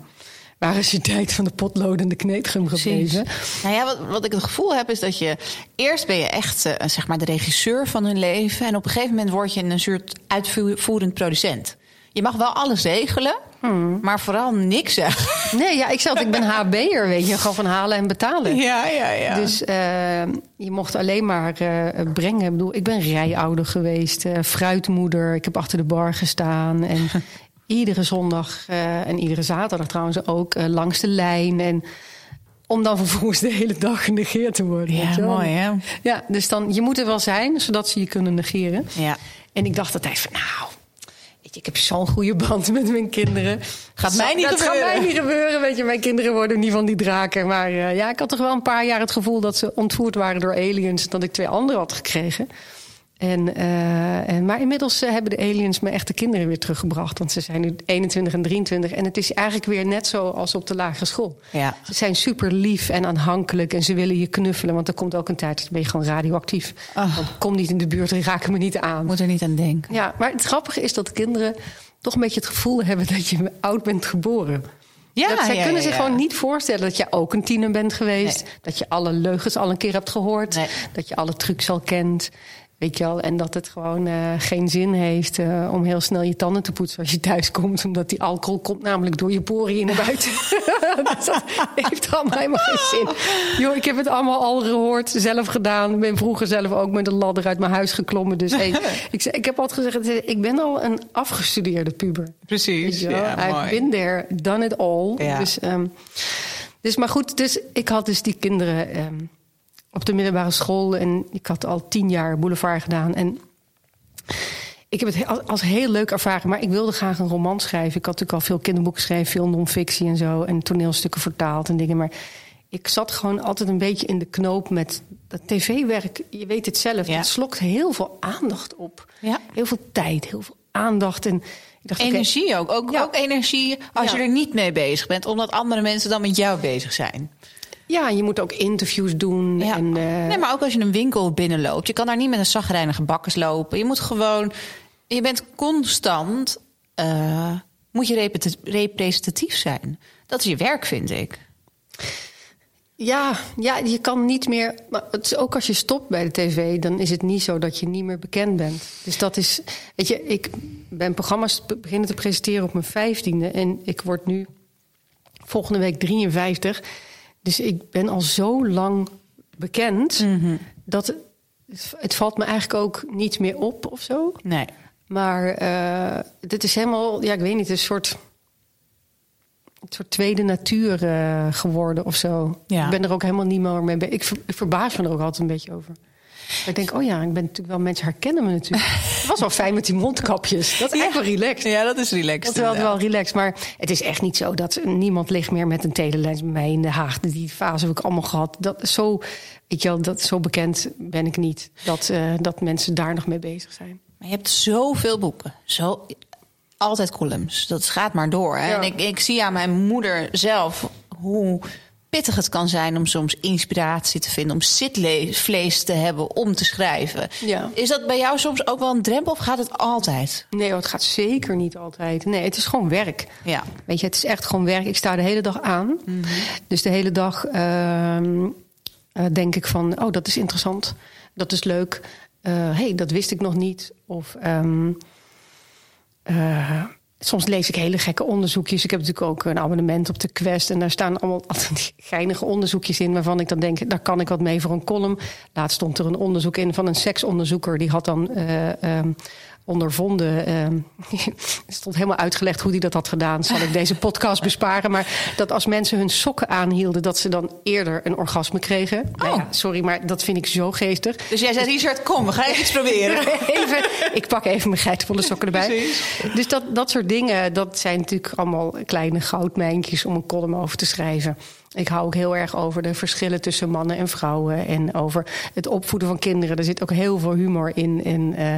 waar is je tijd van de potlood en de kneedgum gebleven? Nou ja, wat, wat ik het gevoel heb is dat je eerst ben je echt eh, zeg maar de regisseur van hun leven en op een gegeven moment word je een soort uitvoerend producent. Je mag wel alles regelen, maar vooral niks zeggen. Nee, ja, ik altijd, ik ben HB'er, weet je. Gewoon van halen en betalen. Ja, ja, ja. Dus eh, je mocht alleen maar eh, brengen. Ik bedoel, ik ben rijouder geweest, eh, fruitmoeder. Ik heb achter de bar gestaan. En iedere zondag eh, en iedere zaterdag trouwens ook eh, langs de lijn. En om dan vervolgens de hele dag genegeerd te worden. weet ja, je mooi hè? Ja, dus dan, je moet er wel zijn, zodat ze je kunnen negeren. Ja. En ik dacht altijd van, nou, weet je, ik heb zo'n goede band met mijn kinderen. Gaat mij niet dat gebeuren. gaat mij niet gebeuren, weet je. Mijn kinderen worden niet van die draken. Maar eh, ja, ik had toch wel een paar jaar het gevoel dat ze ontvoerd waren door aliens. Dat ik twee anderen had gekregen. En, uh, en, maar inmiddels uh, hebben de aliens me echte kinderen weer teruggebracht. Want ze zijn nu 21 en 23. En het is eigenlijk weer net zo als op de lagere school. Ja. Ze zijn super lief en aanhankelijk. En ze willen je knuffelen. Want er komt ook een tijd dat ben je gewoon radioactief. Oh. Want kom niet in de buurt en raken me niet aan. Moet er niet aan denken. Ja, maar het grappige is dat de kinderen toch een beetje het gevoel hebben dat je oud bent geboren. Ja, dat zij ja, kunnen ja, zich gewoon niet voorstellen dat je ook een tiener bent geweest. Nee. Dat je alle leugens al een keer hebt gehoord. Nee. Dat je alle trucs al kent. Weet je wel, en dat het gewoon uh, geen zin heeft uh, om heel snel je tanden te poetsen als je thuis komt. Omdat die alcohol komt namelijk door je poriën naar buiten. dus dat heeft allemaal helemaal geen zin. Joh, ik heb het allemaal al gehoord, zelf gedaan. Ik ben vroeger zelf ook met een ladder uit mijn huis geklommen. Dus hey, ik, ik heb altijd gezegd, ik ben al een afgestudeerde puber. Precies, ja, I've mooi. been there, done it all. Dus, um, dus, maar goed, dus ik had dus die kinderen... Um, op de middelbare school. En ik had al tien jaar boulevard gedaan. En ik heb het als heel leuk ervaren. Maar ik wilde graag een roman schrijven. Ik had natuurlijk al veel kinderboeken geschreven, veel non-fictie en zo. En toneelstukken vertaald en dingen. Maar ik zat gewoon altijd een beetje in de knoop met dat tv-werk. Je weet het zelf. Ja. Het slokt heel veel aandacht op. Ja. Heel veel tijd, heel veel aandacht. En ik dacht, energie okay, ook. Ook, Ja. ook energie als je er niet mee bezig bent. Omdat andere mensen dan met jou bezig zijn. Ja, je moet ook interviews doen. Ja. En, uh, Nee, maar ook als je een winkel binnenloopt. Je kan daar niet met een zagrijnige bakkers lopen. Je moet gewoon... Je bent constant... Uh, moet je representatief zijn. Dat is je werk, vind ik. Ja, ja, je kan niet meer. Maar het is ook als je stopt bij de tv, dan is het niet zo dat je niet meer bekend bent. Dus dat is. Weet je, ik ben programma's beginnen te presenteren op mijn vijftiende. En ik word nu volgende week 53. Dus ik ben al zo lang bekend Mm-hmm. dat het, het valt me eigenlijk ook niet meer op of zo. Nee. Maar uh, dit is helemaal, ja, ik weet niet, een soort, een soort tweede natuur uh, geworden of zo. Ja. Ik ben er ook helemaal niet meer mee bezig. Ik, ver, ik verbaas me er ook altijd een beetje over. Ik denk, oh ja, ik ben natuurlijk wel, mensen herkennen me natuurlijk. Het was wel fijn met die mondkapjes. Dat is echt wel relaxed. Ja, dat is relaxed. Dat is wel, wel relaxed. Maar het is echt niet zo dat niemand ligt meer met een telelens bij mij in de Haag. Die fase heb ik allemaal gehad. Dat, zo, weet je wel, dat, zo bekend ben ik niet. Dat, uh, dat mensen daar nog mee bezig zijn. Maar je hebt zoveel boeken. Zo, altijd columns. Dat gaat maar door. Hè? Ja. En ik, ik zie aan mijn moeder zelf hoe pittig het kan zijn om soms inspiratie te vinden, om zitvlees te hebben om te schrijven. Ja. Is dat bij jou soms ook wel een drempel of gaat het altijd? Nee, het gaat zeker niet altijd. Nee, het is gewoon werk. Ja. Weet je, het is echt gewoon werk. Ik sta de hele dag aan. Mm -hmm. Dus de hele dag uh, uh, denk ik van, oh, dat is interessant. Dat is leuk. Uh, hey, dat wist ik nog niet. Of um, soms lees ik hele gekke onderzoekjes. Ik heb natuurlijk ook een abonnement op de Quest. En daar staan allemaal altijd geinige onderzoekjes in... waarvan ik dan denk, daar kan ik wat mee voor een column. Laatst stond er een onderzoek in van een seksonderzoeker. Die had dan uh, um, ondervonden... Het stond helemaal uitgelegd hoe hij dat had gedaan. Zal ik deze podcast besparen. Maar dat als mensen hun sokken aanhielden... dat ze dan eerder een orgasme kregen. Oh. Nou ja, sorry, maar dat vind ik zo geestig. Dus jij zei, Richard, kom, we gaan even iets proberen. even, ik pak even mijn geitenvolle sokken erbij. Precies. Dus dat, dat soort dingen, dat zijn natuurlijk allemaal kleine goudmijntjes... om een column over te schrijven. Ik hou ook heel erg over de verschillen tussen mannen en vrouwen... en over het opvoeden van kinderen. Er zit ook heel veel humor in. En, uh,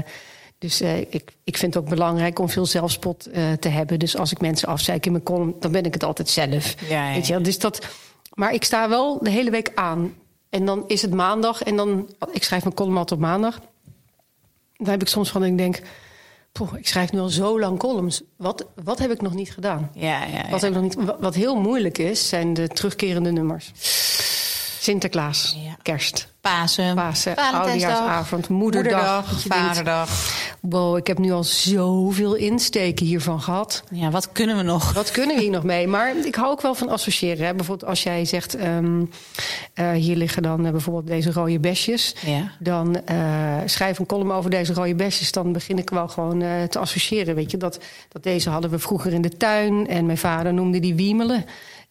dus uh, ik, ik vind het ook belangrijk om veel zelfspot uh, te hebben. Dus als ik mensen afzeik in mijn column, dan ben ik het altijd zelf. Ja, ja. Weet je? Dus dat, maar ik sta wel de hele week aan. En dan is het maandag en dan... Ik schrijf mijn column altijd op maandag. Dan heb ik soms van, ik denk... Poh, ik schrijf nu al zo lang columns. Wat, wat heb ik nog niet gedaan? Ja, ja, ja. Wat, heb ik nog niet, wat heel moeilijk is, zijn de terugkerende nummers. Sinterklaas, Ja. kerst, Pasen, Pasen, oudejaarsavond, moederdag. denkt, vaderdag. Wow, ik heb nu al zoveel insteken hiervan gehad. Ja, wat kunnen we nog? Wat kunnen we hier nog mee? Maar ik hou ook wel van associëren. Hè. Bijvoorbeeld als jij zegt, um, uh, hier liggen dan uh, bijvoorbeeld deze rode besjes. Ja. Dan uh, schrijf een column over deze rode besjes. Dan begin ik wel gewoon te associëren. Weet je, dat, dat deze hadden we vroeger in de tuin. En mijn vader noemde die wiemelen.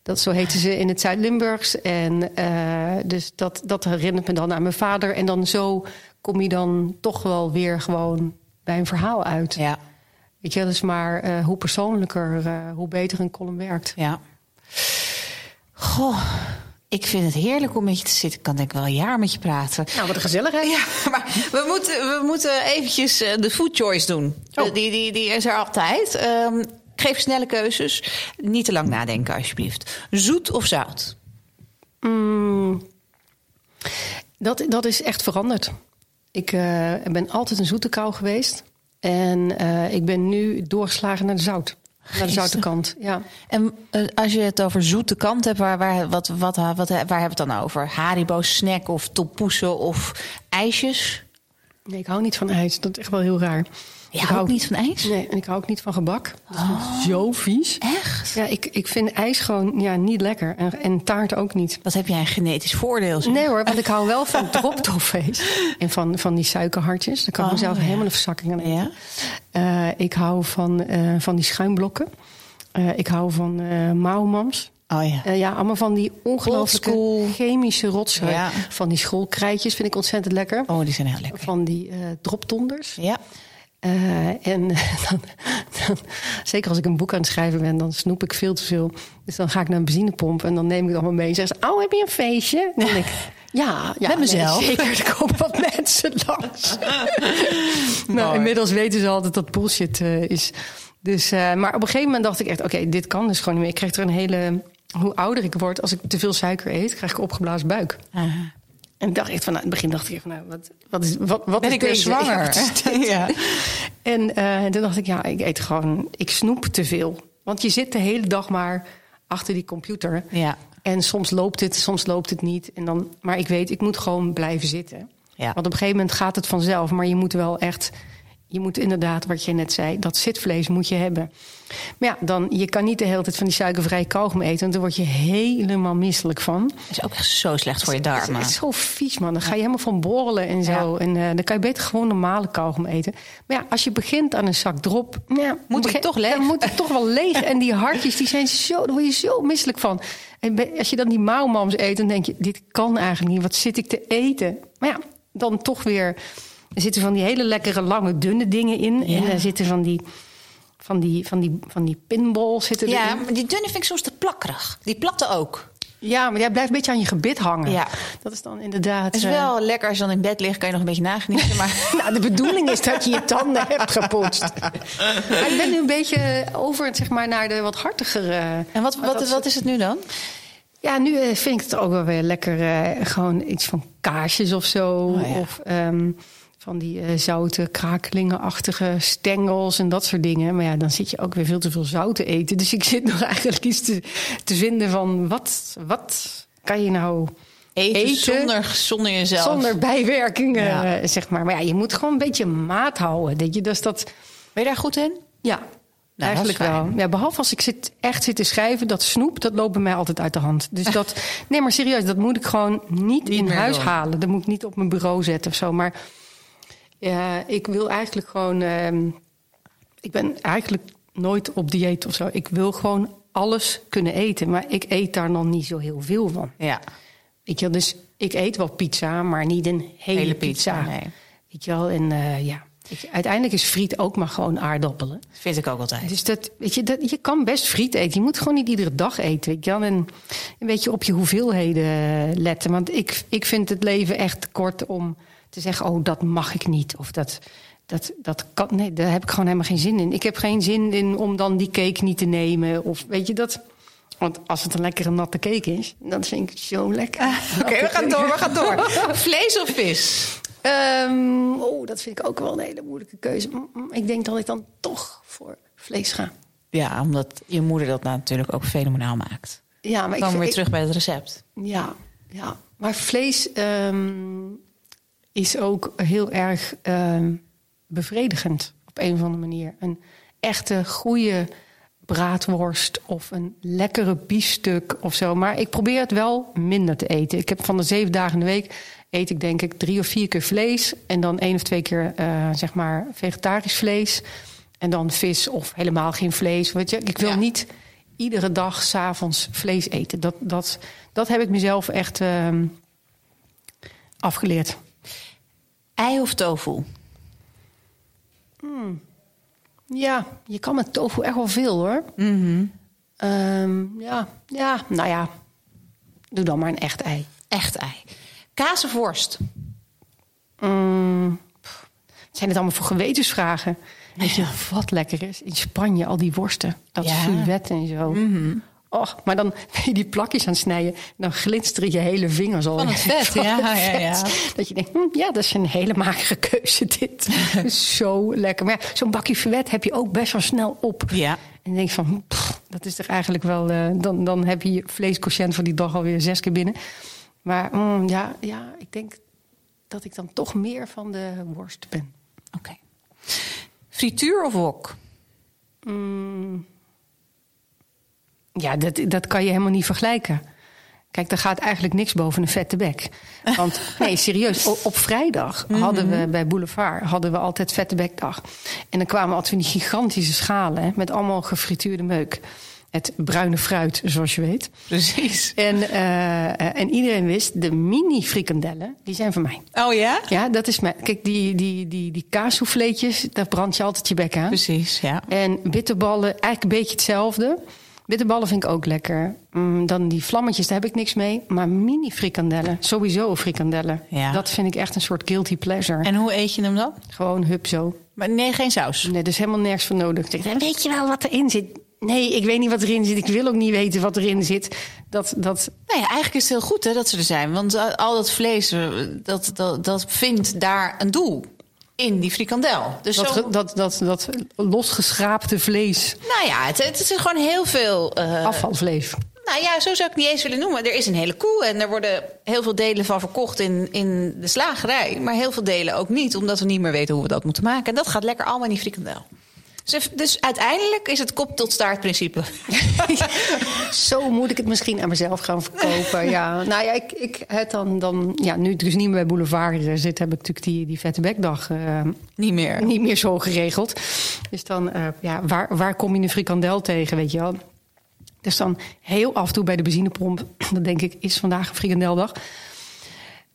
Dat, zo heten ze in het Zuid-Limburgs. En uh, dus dat, dat herinnert me dan aan mijn vader. En dan zo kom je dan toch wel weer gewoon bij een verhaal uit. Ja. Weet je, dus maar uh, hoe persoonlijker, uh, hoe beter een column werkt. Ja. Goh, Ik vind het heerlijk om met je te zitten. Ik kan denk ik wel een jaar met je praten. Nou, wat een gezelligheid. Ja, maar we moeten, we moeten eventjes eh, de food choice doen. Oh. Die, die, die is er altijd. Ehm, geef snelle keuzes. Niet te lang nadenken, alsjeblieft. Zoet of zout? Mm, dat, dat is echt veranderd. Ik eh, ben altijd een zoete kou geweest. En eh, ik ben nu doorgeslagen naar de zout. Naar de zoute kant, ja. En eh, als je het over zoete kant hebt, waar, waar, wat, wat, wat, waar hebben we het dan over? Haribo snack of toppoesen of ijsjes? Nee, ik hou niet van ijs. Dat is echt wel heel raar. Je ik hou niet van ijs? Nee, en ik hou ook niet van gebak. Dat vind ik zo vies. Echt? Ja, ik, ik vind ijs gewoon ja, niet lekker. En, en taart ook niet. Wat heb jij een genetisch voordeel? zeg. Nee hoor, want ik hou wel van droptoffees. En van, van die suikerhartjes. Daar kan ik Oh, mezelf ja. helemaal een verzakking aan Ja? Eh, ik hou van, eh, van die schuimblokken. Eh, ik hou van mauwmams. Oh ja. Ja, allemaal van die ongelooflijke chemische rotzooi. Ja. Van die schoolkrijtjes vind ik ontzettend lekker. Oh, die zijn heel lekker. Van die eh dropdonders. Ja. Eh, en dan, dan, zeker als ik een boek aan het schrijven ben, dan snoep ik veel te veel. Dus dan ga ik naar een benzinepomp en dan neem ik het allemaal mee. En zeggen ze, oh, heb je een feestje? Dan denk ik, ja, ja Met mezelf. nee, zeker, er komen wat mensen langs. nou, inmiddels weten ze altijd dat bullshit eh, is. Dus, eh, maar op een gegeven moment dacht ik echt, oké, dit kan dus gewoon niet meer. Ik krijg er een hele... Hoe ouder ik word, als ik te veel suiker eet, krijg ik opgeblazen buik. Aha. En ik dacht echt van, nou, in het begin dacht ik echt van, nou, wat, wat is, wat, wat Ben is ik weer zwanger? Ja? Ja. En eh, toen dacht ik, ja, ik eet gewoon, ik snoep te veel. Want je zit de hele dag maar achter die computer. Ja. En soms loopt het, soms loopt het niet. En dan, maar ik weet, ik moet gewoon blijven zitten. Ja. Want op een gegeven moment gaat het vanzelf. Maar je moet wel echt, je moet inderdaad, wat je net zei, dat zitvlees moet je hebben. Maar ja, dan, je kan niet de hele tijd van die suikervrije kauwgom eten. Want daar word je helemaal misselijk van. Dat is ook echt zo slecht voor je Het darmen. is zo vies, man. Dan ga je helemaal van borrelen en zo. Ja. En eh, dan kan je beter gewoon normale kauwgom eten. Maar ja, als je begint aan een zak drop... Ja, Moet begin- het toch leeg? Dan moet het toch wel leeg. En die hartjes, die zijn zo... Daar word je zo misselijk van. En als je dan die mauwmams eet, dan denk je... Dit kan eigenlijk niet. Wat zit ik te eten? Maar ja, dan toch weer... Er zitten van die hele lekkere, lange, dunne dingen in. Ja. En er zitten van die... Van die, van die, van die pinballs zitten Ja, erin. maar die dunne vind ik soms te plakkerig. Die platte ook. Ja, maar jij blijft een beetje aan je gebit hangen. Ja. Dat is dan inderdaad... Het is eh, wel lekker als je dan in bed ligt, kan je nog een beetje nagenieten. Maar Nou, de bedoeling is dat je je tanden hebt gepoetst. Maar ik ben nu een beetje over zeg maar, naar de wat hartigere. en wat, wat, wat is het nu dan? Ja, nu eh, vind ik het ook wel weer lekker. eh, gewoon iets van kaarsjes of zo. Oh, ja. Of ehm, van die eh, zoute, krakelingenachtige stengels en dat soort dingen. Maar ja, dan zit je ook weer veel te veel zout te eten. Dus ik zit nog eigenlijk iets te, te vinden van wat, wat kan je nou Eten, Eten zonder, zonder jezelf. zonder bijwerkingen, Ja. eh, zeg maar. Maar ja, je moet gewoon een beetje maat houden. Dat je, dus dat, Ben je daar goed in? ja, Nou, eigenlijk wel. Ja, behalve als ik zit, echt zit te schrijven, dat snoep, dat loopt bij mij altijd uit de hand. Dus dat, nee, maar serieus, dat moet ik gewoon niet, Niet in huis doen. halen. Dat moet ik niet op mijn bureau zetten of zo. Maar ja, ik wil eigenlijk gewoon, ehm, ik ben eigenlijk nooit op dieet of zo. Ik wil gewoon alles kunnen eten, maar ik eet daar dan niet zo heel veel van. Ja. Weet je, wel, dus ik eet wel pizza, maar niet een hele, Hele pizza. pizza, nee. Weet je wel, en eh, ja. Ik- uiteindelijk is friet ook maar gewoon aardappelen. Vind ik ook altijd. Dus dat, weet je, dat, je kan best friet eten. Je moet gewoon niet iedere dag eten. Weet je wel. En een beetje op je hoeveelheden letten. Want ik, ik vind het leven echt kort om te zeggen: Oh, dat mag ik niet. Of dat, dat, dat kan. Nee, daar heb ik gewoon helemaal geen zin in. Ik heb geen zin in om dan die cake niet te nemen. Of weet je dat. Want als het een lekkere natte cake is, dan vind ik het zo lekker. Oké, we gaan door, we gaan door. Vlees of vis? Ehm, oh, dat vind ik ook wel een hele moeilijke keuze. Ik denk dat ik dan toch voor vlees ga. Ja, omdat je moeder dat natuurlijk ook fenomenaal maakt. Ja, maar Dan ik, weer ik- terug bij het recept. Ja, ja. maar vlees ehm, is ook heel erg ehm, bevredigend op een of andere manier. Een echte goede braadworst of een lekkere biefstuk of zo. Maar ik probeer het wel minder te eten. Ik heb van de zeven dagen in de week eet ik denk ik drie of vier keer vlees en dan één of twee keer eh, zeg maar vegetarisch vlees en dan vis of helemaal geen vlees. Weet je, ik wil Ja. niet iedere dag s'avonds vlees eten. Dat, dat, dat heb ik mezelf echt ehm, afgeleerd. Ei of tofu? Ja, je kan met tofu echt wel veel hoor. Mhm. Ehm, ja, ja, nou ja. doe dan maar een echt ei. Echt ei. Kaas of worst? Mm, pff, zijn het allemaal voor gewetensvragen? Weet je wat lekker is? In Spanje, al die worsten. Dat Ja. en zo. Och, maar dan ben je die plakjes aan het snijden. Dan glinsteren je hele vingers al. Van het vet, van ja, het ja, ja. Dat je denkt, hm, ja, dat is een hele magere keuze dit. zo lekker. Maar ja, zo'n bakje fuet heb je ook best wel snel op. Ja. En dan denk je van, pff, dat is toch eigenlijk wel... eh, dan, dan heb je je vleesquotient voor die dag alweer zes keer binnen. Maar mm, ja, ja, ik denk dat ik dan toch meer van de worst ben. Oké. Frituur of wok? Ja, dat, dat kan je helemaal niet vergelijken. Kijk, daar gaat eigenlijk niks boven een vette bek. Want nee, serieus, op vrijdag hadden we bij Boulevard hadden we altijd vette bekdag. En dan kwamen altijd van die gigantische schalen hè, met allemaal gefrituurde meuk. Het bruine fruit, zoals je weet. Precies. En, eh, en iedereen wist, de mini frikandellen, die zijn van mij. Oh ja? Ja, dat is mijn. Kijk, die, die, die, die kaassouffleetjes, daar brand je altijd je bek aan. Precies, ja. En bitterballen, eigenlijk een beetje hetzelfde. Bitterballen vind ik ook lekker. Mm, dan die vlammetjes, daar heb ik niks mee. Maar mini frikandellen, sowieso frikandellen. Ja. Dat vind ik echt een soort guilty pleasure. En hoe eet je hem dan? Gewoon hup zo. Maar nee, geen saus. Nee, er is helemaal nergens voor nodig. Ik "En weet je wel wat erin zit? Nee, ik weet niet wat erin zit. Ik wil ook niet weten wat erin zit. Dat, dat, Nou ja, eigenlijk is het heel goed hè, dat ze er zijn. Want eh, al dat vlees, eh, dat, dat, dat vindt daar een doel. In die frikandel. Dus dat, zo, dat, dat, dat losgeschraapte vlees, nou ja, het, het is gewoon heel veel... eh, afvalvlees. Nou ja, zo zou ik het niet eens willen noemen. Er is een hele koe en er worden heel veel delen van verkocht in, in de slagerij. Maar heel veel delen ook niet, omdat we niet meer weten hoe we dat moeten maken. En dat gaat lekker allemaal in die frikandel. Dus, uiteindelijk is het kop tot staart principe. Zo moet ik het misschien aan mezelf gaan verkopen. ja, nou ja, ik, ik het dan, dan, ja, nu ik dus niet meer bij Boulevard eh, zit, heb ik natuurlijk die, die vette bekdag eh, Niet meer. niet meer zo geregeld. Dus dan, eh, ja, waar, waar kom je een frikandel tegen, weet je wel? Dus dan heel af en toe bij de benzinepomp, dan denk ik, is vandaag een frikandeldag.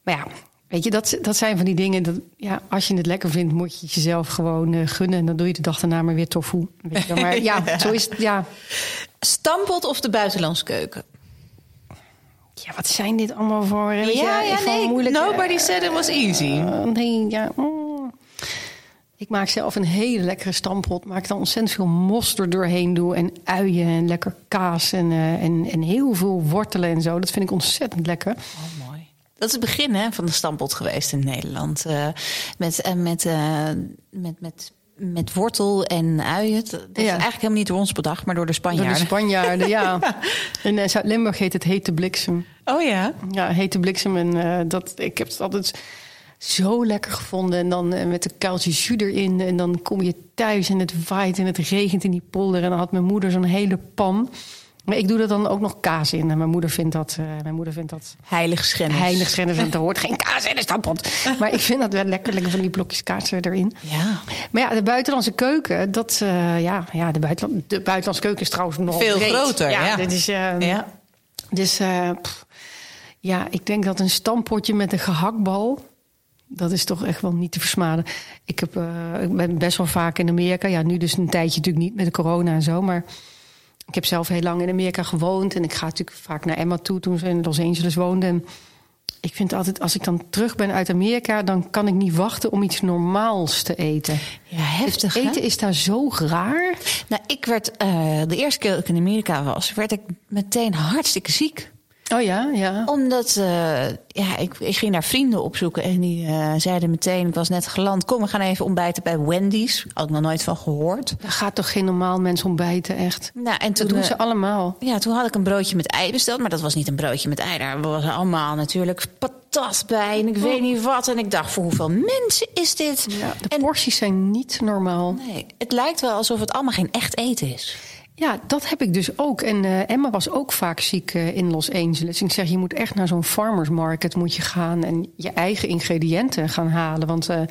Maar ja, weet je, dat, dat zijn van die dingen. Dat, ja, als je het lekker vindt, moet je het jezelf gewoon eh, gunnen. En dan doe je de dag daarna maar weer tofu. Weet je wel. Maar ja, zo is het. Ja. Stampot of de buitenlandse keuken? ja, wat zijn dit allemaal voor... je, ja, ja, van nee. moeilijke- Nobody said it was easy. Eh, nee, ja. mm. Ik maak zelf een hele lekkere stampot. Maak dan ontzettend veel mos er doorheen doe. En uien en lekker kaas en, eh, en, en heel veel wortelen en zo. Dat vind ik ontzettend lekker. Oh. Dat is het begin hè, van de stampot geweest in Nederland. Eh, met, eh, met, eh, met, met, met wortel en uien. Dat is eigenlijk helemaal niet door ons bedacht, maar door de Door de Spanjaarden. Spanjaarden, ja. In Zuid-Limburg heet het hete bliksem. oh ja? Ja, hete bliksem. En dat, ik heb het altijd zo lekker gevonden. En dan met een kuiltje jus erin. En dan kom je thuis en het waait en het regent in die polder. En dan had mijn moeder zo'n hele pan. Maar ik doe er dan ook nog kaas in. En mijn moeder vindt dat, eh, mijn moeder vindt dat Heilig schennis. heilig schennis. Want er hoort geen kaas in de stampot. Maar ik vind dat wel lekker, lekker van die blokjes kaas erin. Ja. Maar ja, de buitenlandse keuken, dat, eh, ja, ja de, buitenland, de buitenlandse keuken is trouwens nog Veel groter, ja. Dit is, eh, ja. dus eh, pff, ja, ik denk dat een stampotje met een gehaktbal. Dat is toch echt wel niet te versmaden. Ik, heb, ik ben best wel vaak in Amerika. Ja, nu dus een tijdje natuurlijk niet met de corona en zo. Maar ik heb zelf heel lang in Amerika gewoond. En ik ga natuurlijk vaak naar Emma toe toen ze in Los Angeles woonde. En ik vind altijd, als ik dan terug ben uit Amerika... dan kan ik niet wachten om iets normaals te eten. Ja, heftig Het hè? eten is daar zo raar. Nou, ik werd, eh, de eerste keer dat ik in Amerika was, werd ik meteen hartstikke ziek. Oh ja, ja. Omdat eh, ja, ik, ik ging naar vrienden opzoeken en die eh, zeiden meteen, ik was net geland, kom we gaan even ontbijten bij Wendy's. Had ik nog nooit van gehoord. Daar gaat toch geen normaal mens ontbijten, echt. Nou, en Dat toen, doen eh, ze allemaal. ja, toen had ik een broodje met ei besteld, maar dat was niet een broodje met ei. Daar was allemaal natuurlijk patat bij en ik weet niet wat. En ik dacht, voor hoeveel mensen is dit? Ja, de en, porties zijn niet normaal. nee, het lijkt wel alsof het allemaal geen echt eten is. Ja, dat heb ik dus ook. En eh, Emma was ook vaak ziek eh, in Los Angeles. Ik zeg, je moet echt naar zo'n farmers market moet je gaan en je eigen ingrediënten gaan halen. Want, eh,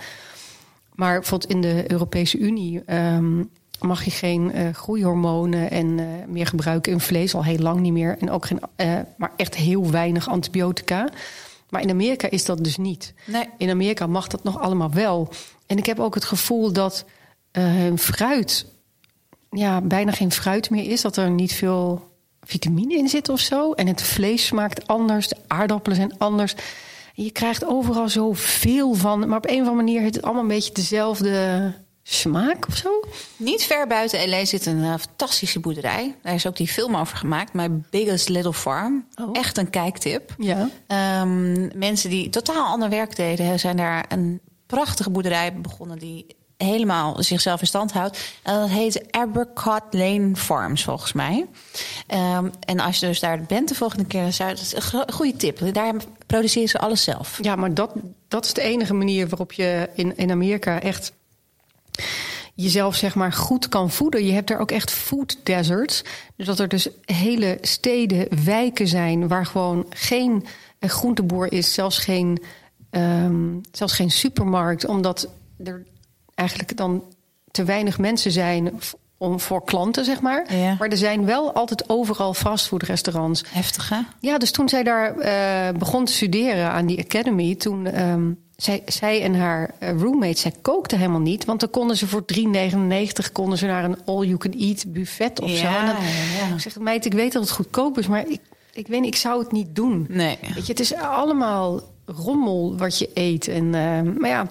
maar bijvoorbeeld in de Europese Unie ehm, mag je geen groeihormonen en meer gebruiken in vlees al heel lang niet meer. En ook geen, eh, maar echt heel weinig antibiotica. Maar in Amerika is dat dus niet. Nee. In Amerika mag dat nog allemaal wel. En ik heb ook het gevoel dat fruit ja, bijna geen fruit meer is. Dat er niet veel vitamine in zit of zo. En het vlees smaakt anders, de aardappelen zijn anders. Je krijgt overal zoveel van. Maar op een of andere manier heeft het allemaal een beetje dezelfde smaak of zo. Niet ver buiten LA zit een uh, fantastische boerderij. Daar is ook die film over gemaakt. My Biggest Little Farm. Oh. Echt een kijktip. Ja. Ehm, mensen die totaal ander werk deden, zijn daar een prachtige boerderij begonnen die helemaal zichzelf in stand houdt. En dat heet Abercott Lane Farms, volgens mij. Um, en als je dus daar bent de volgende keer, dat is een goede tip. Daar produceren ze alles zelf. Ja, maar dat, dat is de enige manier waarop je in, in Amerika echt jezelf zeg maar goed kan voeden. Je hebt daar ook echt food deserts. Dus dat er dus hele steden, wijken zijn waar gewoon geen groenteboer is, zelfs geen, um, zelfs geen supermarkt, omdat er eigenlijk dan te weinig mensen zijn om voor klanten, zeg maar. Ja. Maar er zijn wel altijd overal fastfoodrestaurants. Heftig, hè? Ja, dus toen zij daar uh, begon te studeren aan die academy, toen um, zij, zij en haar uh, roommate, zij kookte helemaal niet, want dan konden ze voor 3,99 konden ze naar een all-you-can-eat buffet of ja, zo. En dan, ja, ja. Ik zeg, meid, ik weet dat het goedkoop is, maar ik, ik weet niet, ik zou het niet doen. Nee. Weet je, het is allemaal rommel wat je eet. En, uh, maar ja,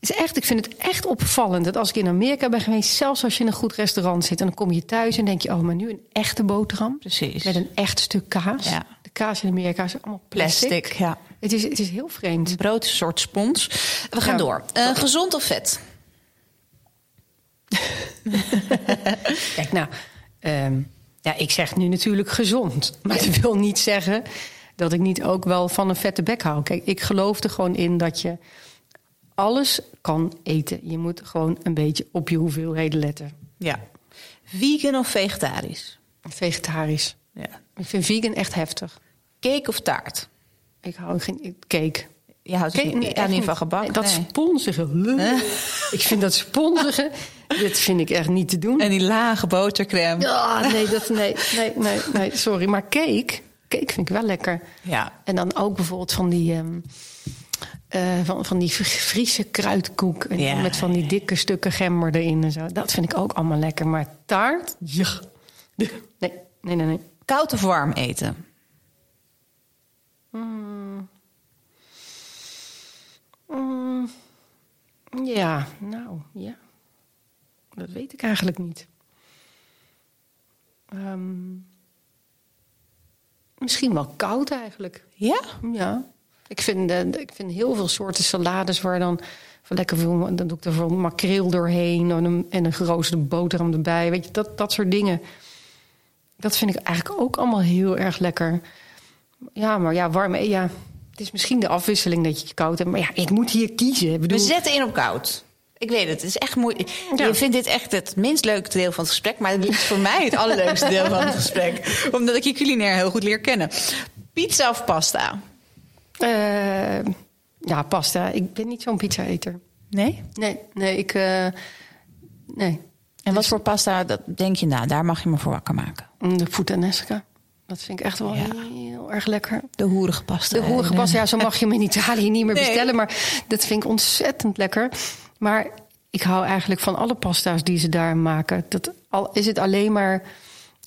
is echt, ik vind het echt opvallend dat als ik in Amerika ben geweest, zelfs als je in een goed restaurant zit en dan kom je thuis en denk je, oh, maar nu een echte boterham. Precies. Met een echt stuk kaas. Ja. De kaas in Amerika is allemaal plastic. Plastic, ja. Het is, het is heel vreemd. Brood een soort spons. We gaan door. Uh, gezond of vet? Kijk, nou, ehm, ja, ik zeg nu natuurlijk gezond. Maar dat wil niet zeggen dat ik niet ook wel van een vette bek hou. Kijk, ik geloof er gewoon in dat je alles kan eten. Je moet gewoon een beetje op je hoeveelheden letten. Ja. Vegan of vegetarisch? Vegetarisch. Ja. Ik vind vegan echt heftig. Cake of taart? Ik hou geen cake. Je houdt Cake, niet, ja, niet van gebakken. Dat nee. sponsige. Ik vind dat sponsige. dit vind ik echt niet te doen. En die lage botercrème. Nee, dat, nee, nee, nee, nee, sorry. Maar cake, cake vind ik wel lekker. Ja. En dan ook bijvoorbeeld van die, ehm, eh, van, van die Friese kruidkoek. En Ja, met van die dikke stukken gember erin en zo. Dat vind ik ook allemaal lekker. Maar taart, ja. Nee, nee, nee, nee. Koud of warm eten? Mm, ja, nou, ja. Dat weet ik eigenlijk niet. Ehm, misschien wel koud eigenlijk. Ja? Ja. Ik vind, ik vind heel veel soorten salades waar dan van lekker veel. Dan doe ik er veel makreel doorheen en een, en een geroosterde boterham erbij. Weet je, dat, dat soort dingen. Dat vind ik eigenlijk ook allemaal heel erg lekker. Ja, maar ja, warm. eh, Ja, het is misschien de afwisseling dat je koud hebt. Maar ja, ik moet hier kiezen. Ik bedoel, We zetten in op koud. Ik weet het, het is echt moeilijk. Ja. Je vindt dit echt het minst leuke deel van het gesprek, maar het is voor mij het allerleukste deel van het gesprek. Omdat ik je culinair heel goed leer kennen. Pizza of pasta? Eh, ja, pasta. Ik ben niet zo'n pizza-eter. Nee? Nee, nee, ik. eh, nee. En wat voor pasta dat denk je, nou, daar mag je me voor wakker maken? De puttanesca. Dat vind ik echt wel Ja. heel erg lekker. De hoerige pasta. De hoerige pasta, ja, zo mag je hem in Italië niet meer Nee. bestellen. Maar dat vind ik ontzettend lekker. Maar ik hou eigenlijk van alle pasta's die ze daar maken. Dat, al is het alleen maar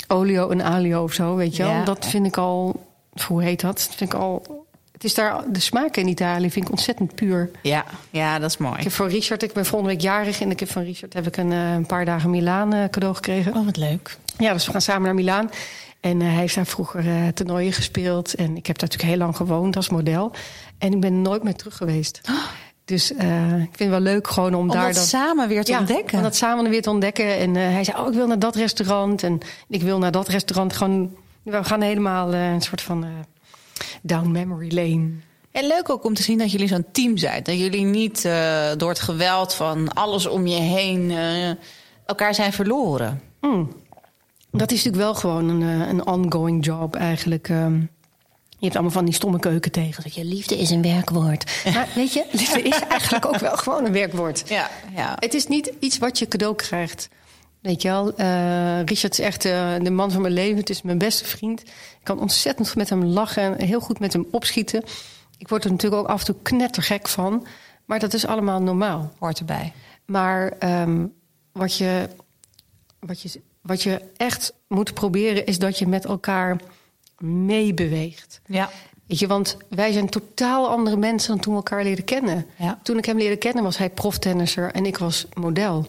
olio en alio of zo, weet je wel. Ja. Dat vind ik al... Hoe heet dat? Dat vind ik al... Het is daar, de smaak in Italië vind ik ontzettend puur. Ja, ja, dat is mooi. Ik heb voor Richard, ik ben volgende week jarig... en ik heb van Richard heb ik een, eh, een paar dagen Milaan eh, cadeau gekregen. Oh, wat leuk. Ja, dus we gaan samen naar Milaan. En eh, hij heeft daar vroeger eh toernooien gespeeld. En ik heb daar natuurlijk heel lang gewoond als model. En ik ben nooit meer terug geweest. Dus eh, ik vind het wel leuk gewoon om, Om daar dat dan... samen weer te ja, ontdekken. om dat samen weer te ontdekken. En eh, hij zei, oh, ik wil naar dat restaurant. En ik wil naar dat restaurant. Gewoon, we gaan helemaal eh, een soort van eh, down memory lane. En leuk ook om te zien dat jullie zo'n team zijn. Dat jullie niet eh, door het geweld van alles om je heen eh, elkaar zijn verloren. Hmm. Dat is natuurlijk wel gewoon een, eh, een ongoing job eigenlijk. ehm. je hebt allemaal van die stomme keuken tegen. Dat je liefde is een werkwoord. Maar weet je, liefde is eigenlijk ook wel gewoon een werkwoord. Ja, ja. Het is niet iets wat je cadeau krijgt. Weet je wel, eh, Richard is echt eh, de man van mijn leven. Het is mijn beste vriend. Ik kan ontzettend goed met hem lachen en heel goed met hem opschieten. Ik word er natuurlijk ook af en toe knettergek van. Maar dat is allemaal normaal. Hoort erbij. Maar ehm, wat je wat je, wat je echt moet proberen, is dat je met elkaar meebeweegt. Ja. Weet je, want wij zijn totaal andere mensen dan toen we elkaar leren kennen. Ja. Toen ik hem leerde kennen was hij proftennisser en ik was model.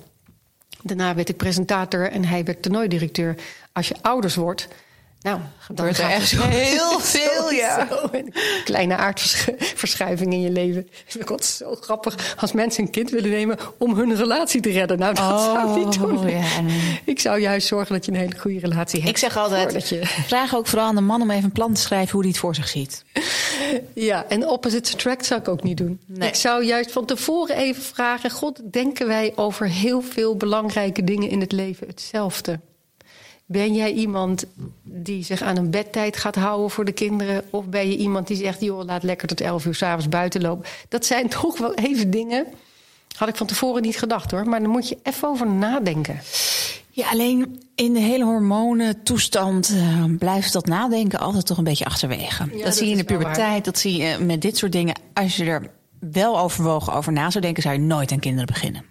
Daarna werd ik presentator en hij werd toernooidirecteur. Als je ouders wordt, nou, Gebeurt er echt heel veel, ja. Een kleine aardverschuiving in je leven. Vind het zo grappig als mensen een kind willen nemen om hun relatie te redden. Nou, dat zou ik niet doen. Oh, ja, nee. Ik zou juist zorgen dat je een hele goede relatie hebt. Ik zeg altijd, je... vraag ook vooral aan de man om even een plan te schrijven hoe hij het voor zich ziet. Ja, en opposites attract zou ik ook niet doen. Nee. Ik zou juist van tevoren even vragen... God, denken wij over heel veel belangrijke dingen in het leven hetzelfde? Ben jij iemand die zich aan een bedtijd gaat houden voor de kinderen? Of ben je iemand die zegt, joh, laat lekker tot 11 uur s'avonds buiten lopen? Dat zijn toch wel even dingen... Had ik van tevoren niet gedacht hoor. Maar dan moet je even over nadenken. Ja, alleen in de hele hormonentoestand eh, blijft dat nadenken altijd toch een beetje achterwege. dat, dat zie je in de puberteit, dat zie je met dit soort dingen. Als je er wel overwogen over na zou denken, zou je nooit aan kinderen beginnen.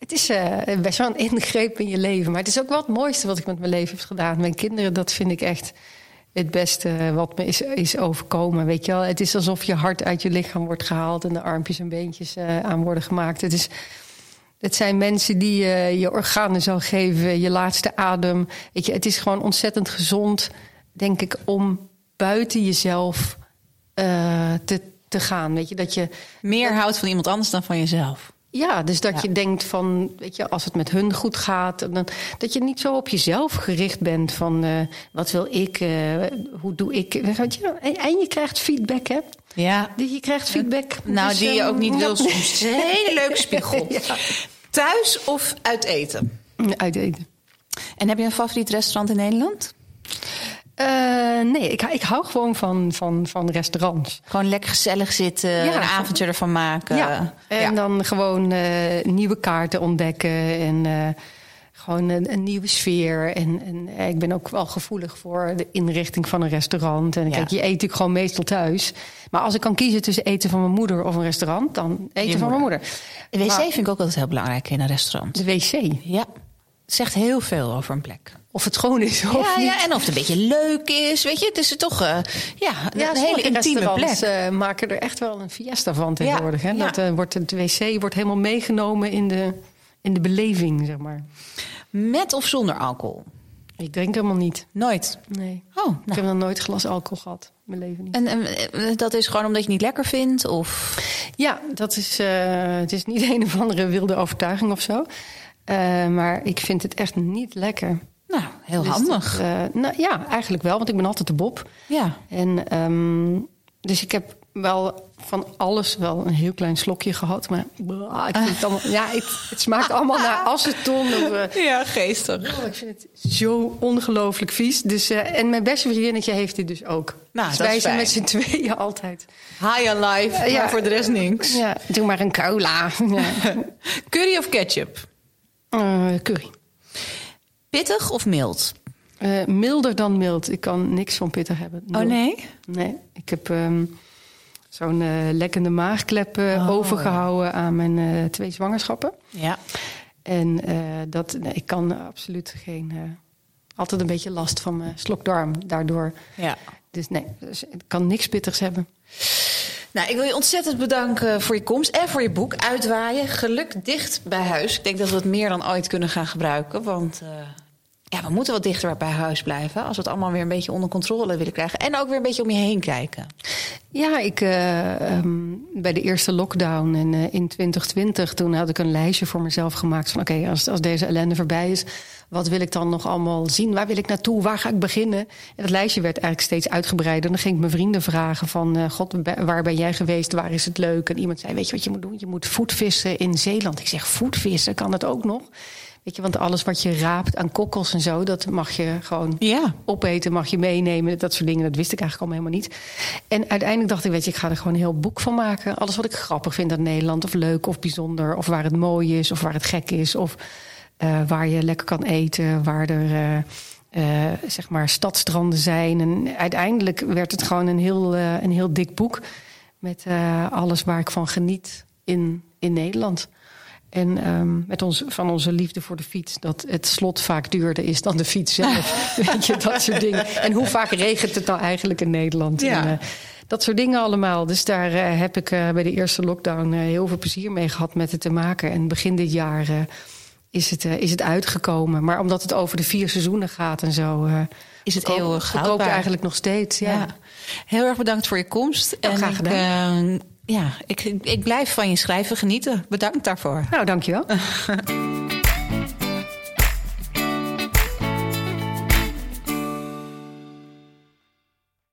Het is eh, best wel een ingreep in je leven. Maar het is ook wel het mooiste wat ik met mijn leven heb gedaan. Mijn kinderen, dat vind ik echt het beste wat me is, is overkomen. Weet je wel? Het is alsof je hart uit je lichaam wordt gehaald... en de armpjes en beentjes eh, aan worden gemaakt. Het, is, het zijn mensen die eh, je organen zal geven, je laatste adem. Weet je, het is gewoon ontzettend gezond, denk ik... om buiten jezelf eh, te, te gaan. Weet je, dat je Meer houdt van iemand anders dan van jezelf. Ja, dus dat Ja. je denkt van, weet je, als het met hun goed gaat, dan, dat je niet zo op jezelf gericht bent van eh, wat wil ik, eh, hoe doe ik. Je, en, je krijgt feedback, hè? Ja, Je krijgt feedback. nou Dus, die je ehm, ook niet ja. wil soms. Het is een hele leuke spiegel. Ja. Thuis of uit eten? Uit eten. En heb je een favoriet restaurant in Nederland? Eh, nee, ik, ik hou gewoon van, van, van restaurants. Gewoon lekker gezellig zitten, Ja, een avondje ervan maken. ja, en Ja. dan gewoon eh, nieuwe kaarten ontdekken en eh, gewoon een, een nieuwe sfeer. En, en ik ben ook wel gevoelig voor de inrichting van een restaurant. En kijk, je eet natuurlijk gewoon meestal thuis. Maar als ik kan kiezen tussen eten van mijn moeder of een restaurant, dan eten Je van mijn moeder. De wc Maar vind ik ook altijd heel belangrijk in een restaurant. de wc. Ja, het zegt heel veel over een plek. Of het schoon is of Ja, niet. ja, en of het een beetje leuk is. Weet je, het is toch eh, ja, een Ja, hele intieme plek. eh, maken er echt wel een fiesta van tegenwoordig. hè? ja. Dat, eh, wordt, het wc wordt helemaal meegenomen in de, in de beleving, zeg maar. Met of zonder alcohol? Ik drink helemaal niet. Nooit. Nee. Oh, Ik nou. heb nog nooit glas alcohol gehad. in Mijn leven niet. En, en dat is gewoon omdat je het niet lekker vindt? Of... Ja, dat is, het is niet een of andere wilde overtuiging of zo. Maar ik vind het echt niet lekker. Nou, heel Dus handig. dat, eh, nou ja, eigenlijk wel, want ik ben altijd de Bob. ja. En, ehm, dus ik heb wel van alles wel een heel klein slokje gehad. Maar bah, ik vind het, allemaal, ja, het, het smaakt allemaal naar aceton. Of, eh, ja, geestig. oh, ik vind het zo ongelooflijk vies. Dus, eh, en mijn beste vriendinnetje heeft dit dus ook. Nou, dus wij zijn met z'n tweeën altijd. High on life, Ja. maar voor de rest niks. Ja, doe maar een cola. Ja. Curry of ketchup? Eh, curry. Pittig of mild? Eh, milder dan mild. Ik kan niks van pittig hebben. Nul. Oh nee? Nee, ik heb ehm, zo'n eh, lekkende maagklep eh, Oh, overgehouden aan mijn twee zwangerschappen. Ja. En dat, nee, ik kan absoluut geen... altijd een beetje last van mijn slokdarm daardoor. ja. Dus nee, dus ik kan niks pittigs hebben. Nou, ik wil je ontzettend bedanken voor je komst en voor je boek Uitwaaien. Geluk dicht bij huis. Ik denk dat we het meer dan ooit kunnen gaan gebruiken. Want eh, ja, we moeten wat dichter bij huis blijven. Als we het allemaal weer een beetje onder controle willen krijgen. En ook weer een beetje om je heen kijken. Ja, ik, eh, ehm, bij de eerste lockdown en, eh, in 2020... toen had ik een lijstje voor mezelf gemaakt van... oké, als, als deze ellende voorbij is... wat wil ik dan nog allemaal zien? Waar wil ik naartoe? Waar ga ik beginnen? En dat lijstje werd eigenlijk steeds uitgebreider. En dan ging ik mijn vrienden vragen van... eh, god, waar ben jij geweest? Waar is het leuk? En iemand zei, weet je wat je moet doen? Je moet voetvissen in Zeeland. Ik zeg, voetvissen? Kan dat ook nog? Weet je, want alles wat je raapt aan kokkels en zo... dat mag je gewoon Ja. opeten, mag je meenemen. Dat soort dingen, dat wist ik eigenlijk allemaal helemaal niet. En uiteindelijk dacht ik, weet je, ik ga er gewoon een heel boek van maken. Alles wat ik grappig vind aan Nederland, of leuk of bijzonder... of waar het mooi is, of waar het gek is... of eh, waar je lekker kan eten, waar er... eh, eh, zeg maar stadstranden zijn. En uiteindelijk werd het gewoon een heel, een heel dik boek. Met alles waar ik van geniet in, in Nederland. En um, met ons, van onze liefde voor de fiets, dat het slot vaak duurder is dan de fiets zelf. Weet je, dat soort dingen. En hoe vaak regent het nou eigenlijk in Nederland? Ja. En, uh, dat soort dingen allemaal. Dus daar uh, heb ik uh, bij de eerste lockdown heel veel plezier mee gehad met het te maken. En begin dit jaar is, het, is het uitgekomen. Maar omdat het over de vier seizoenen gaat en zo. is het eeuwig houdbaar. eigenlijk nog steeds. Ja. Ja. Heel erg bedankt voor je komst. Ja, graag gedaan. Ik, ja, ik, ik blijf van je schrijven genieten. Bedankt daarvoor. Nou, dankjewel.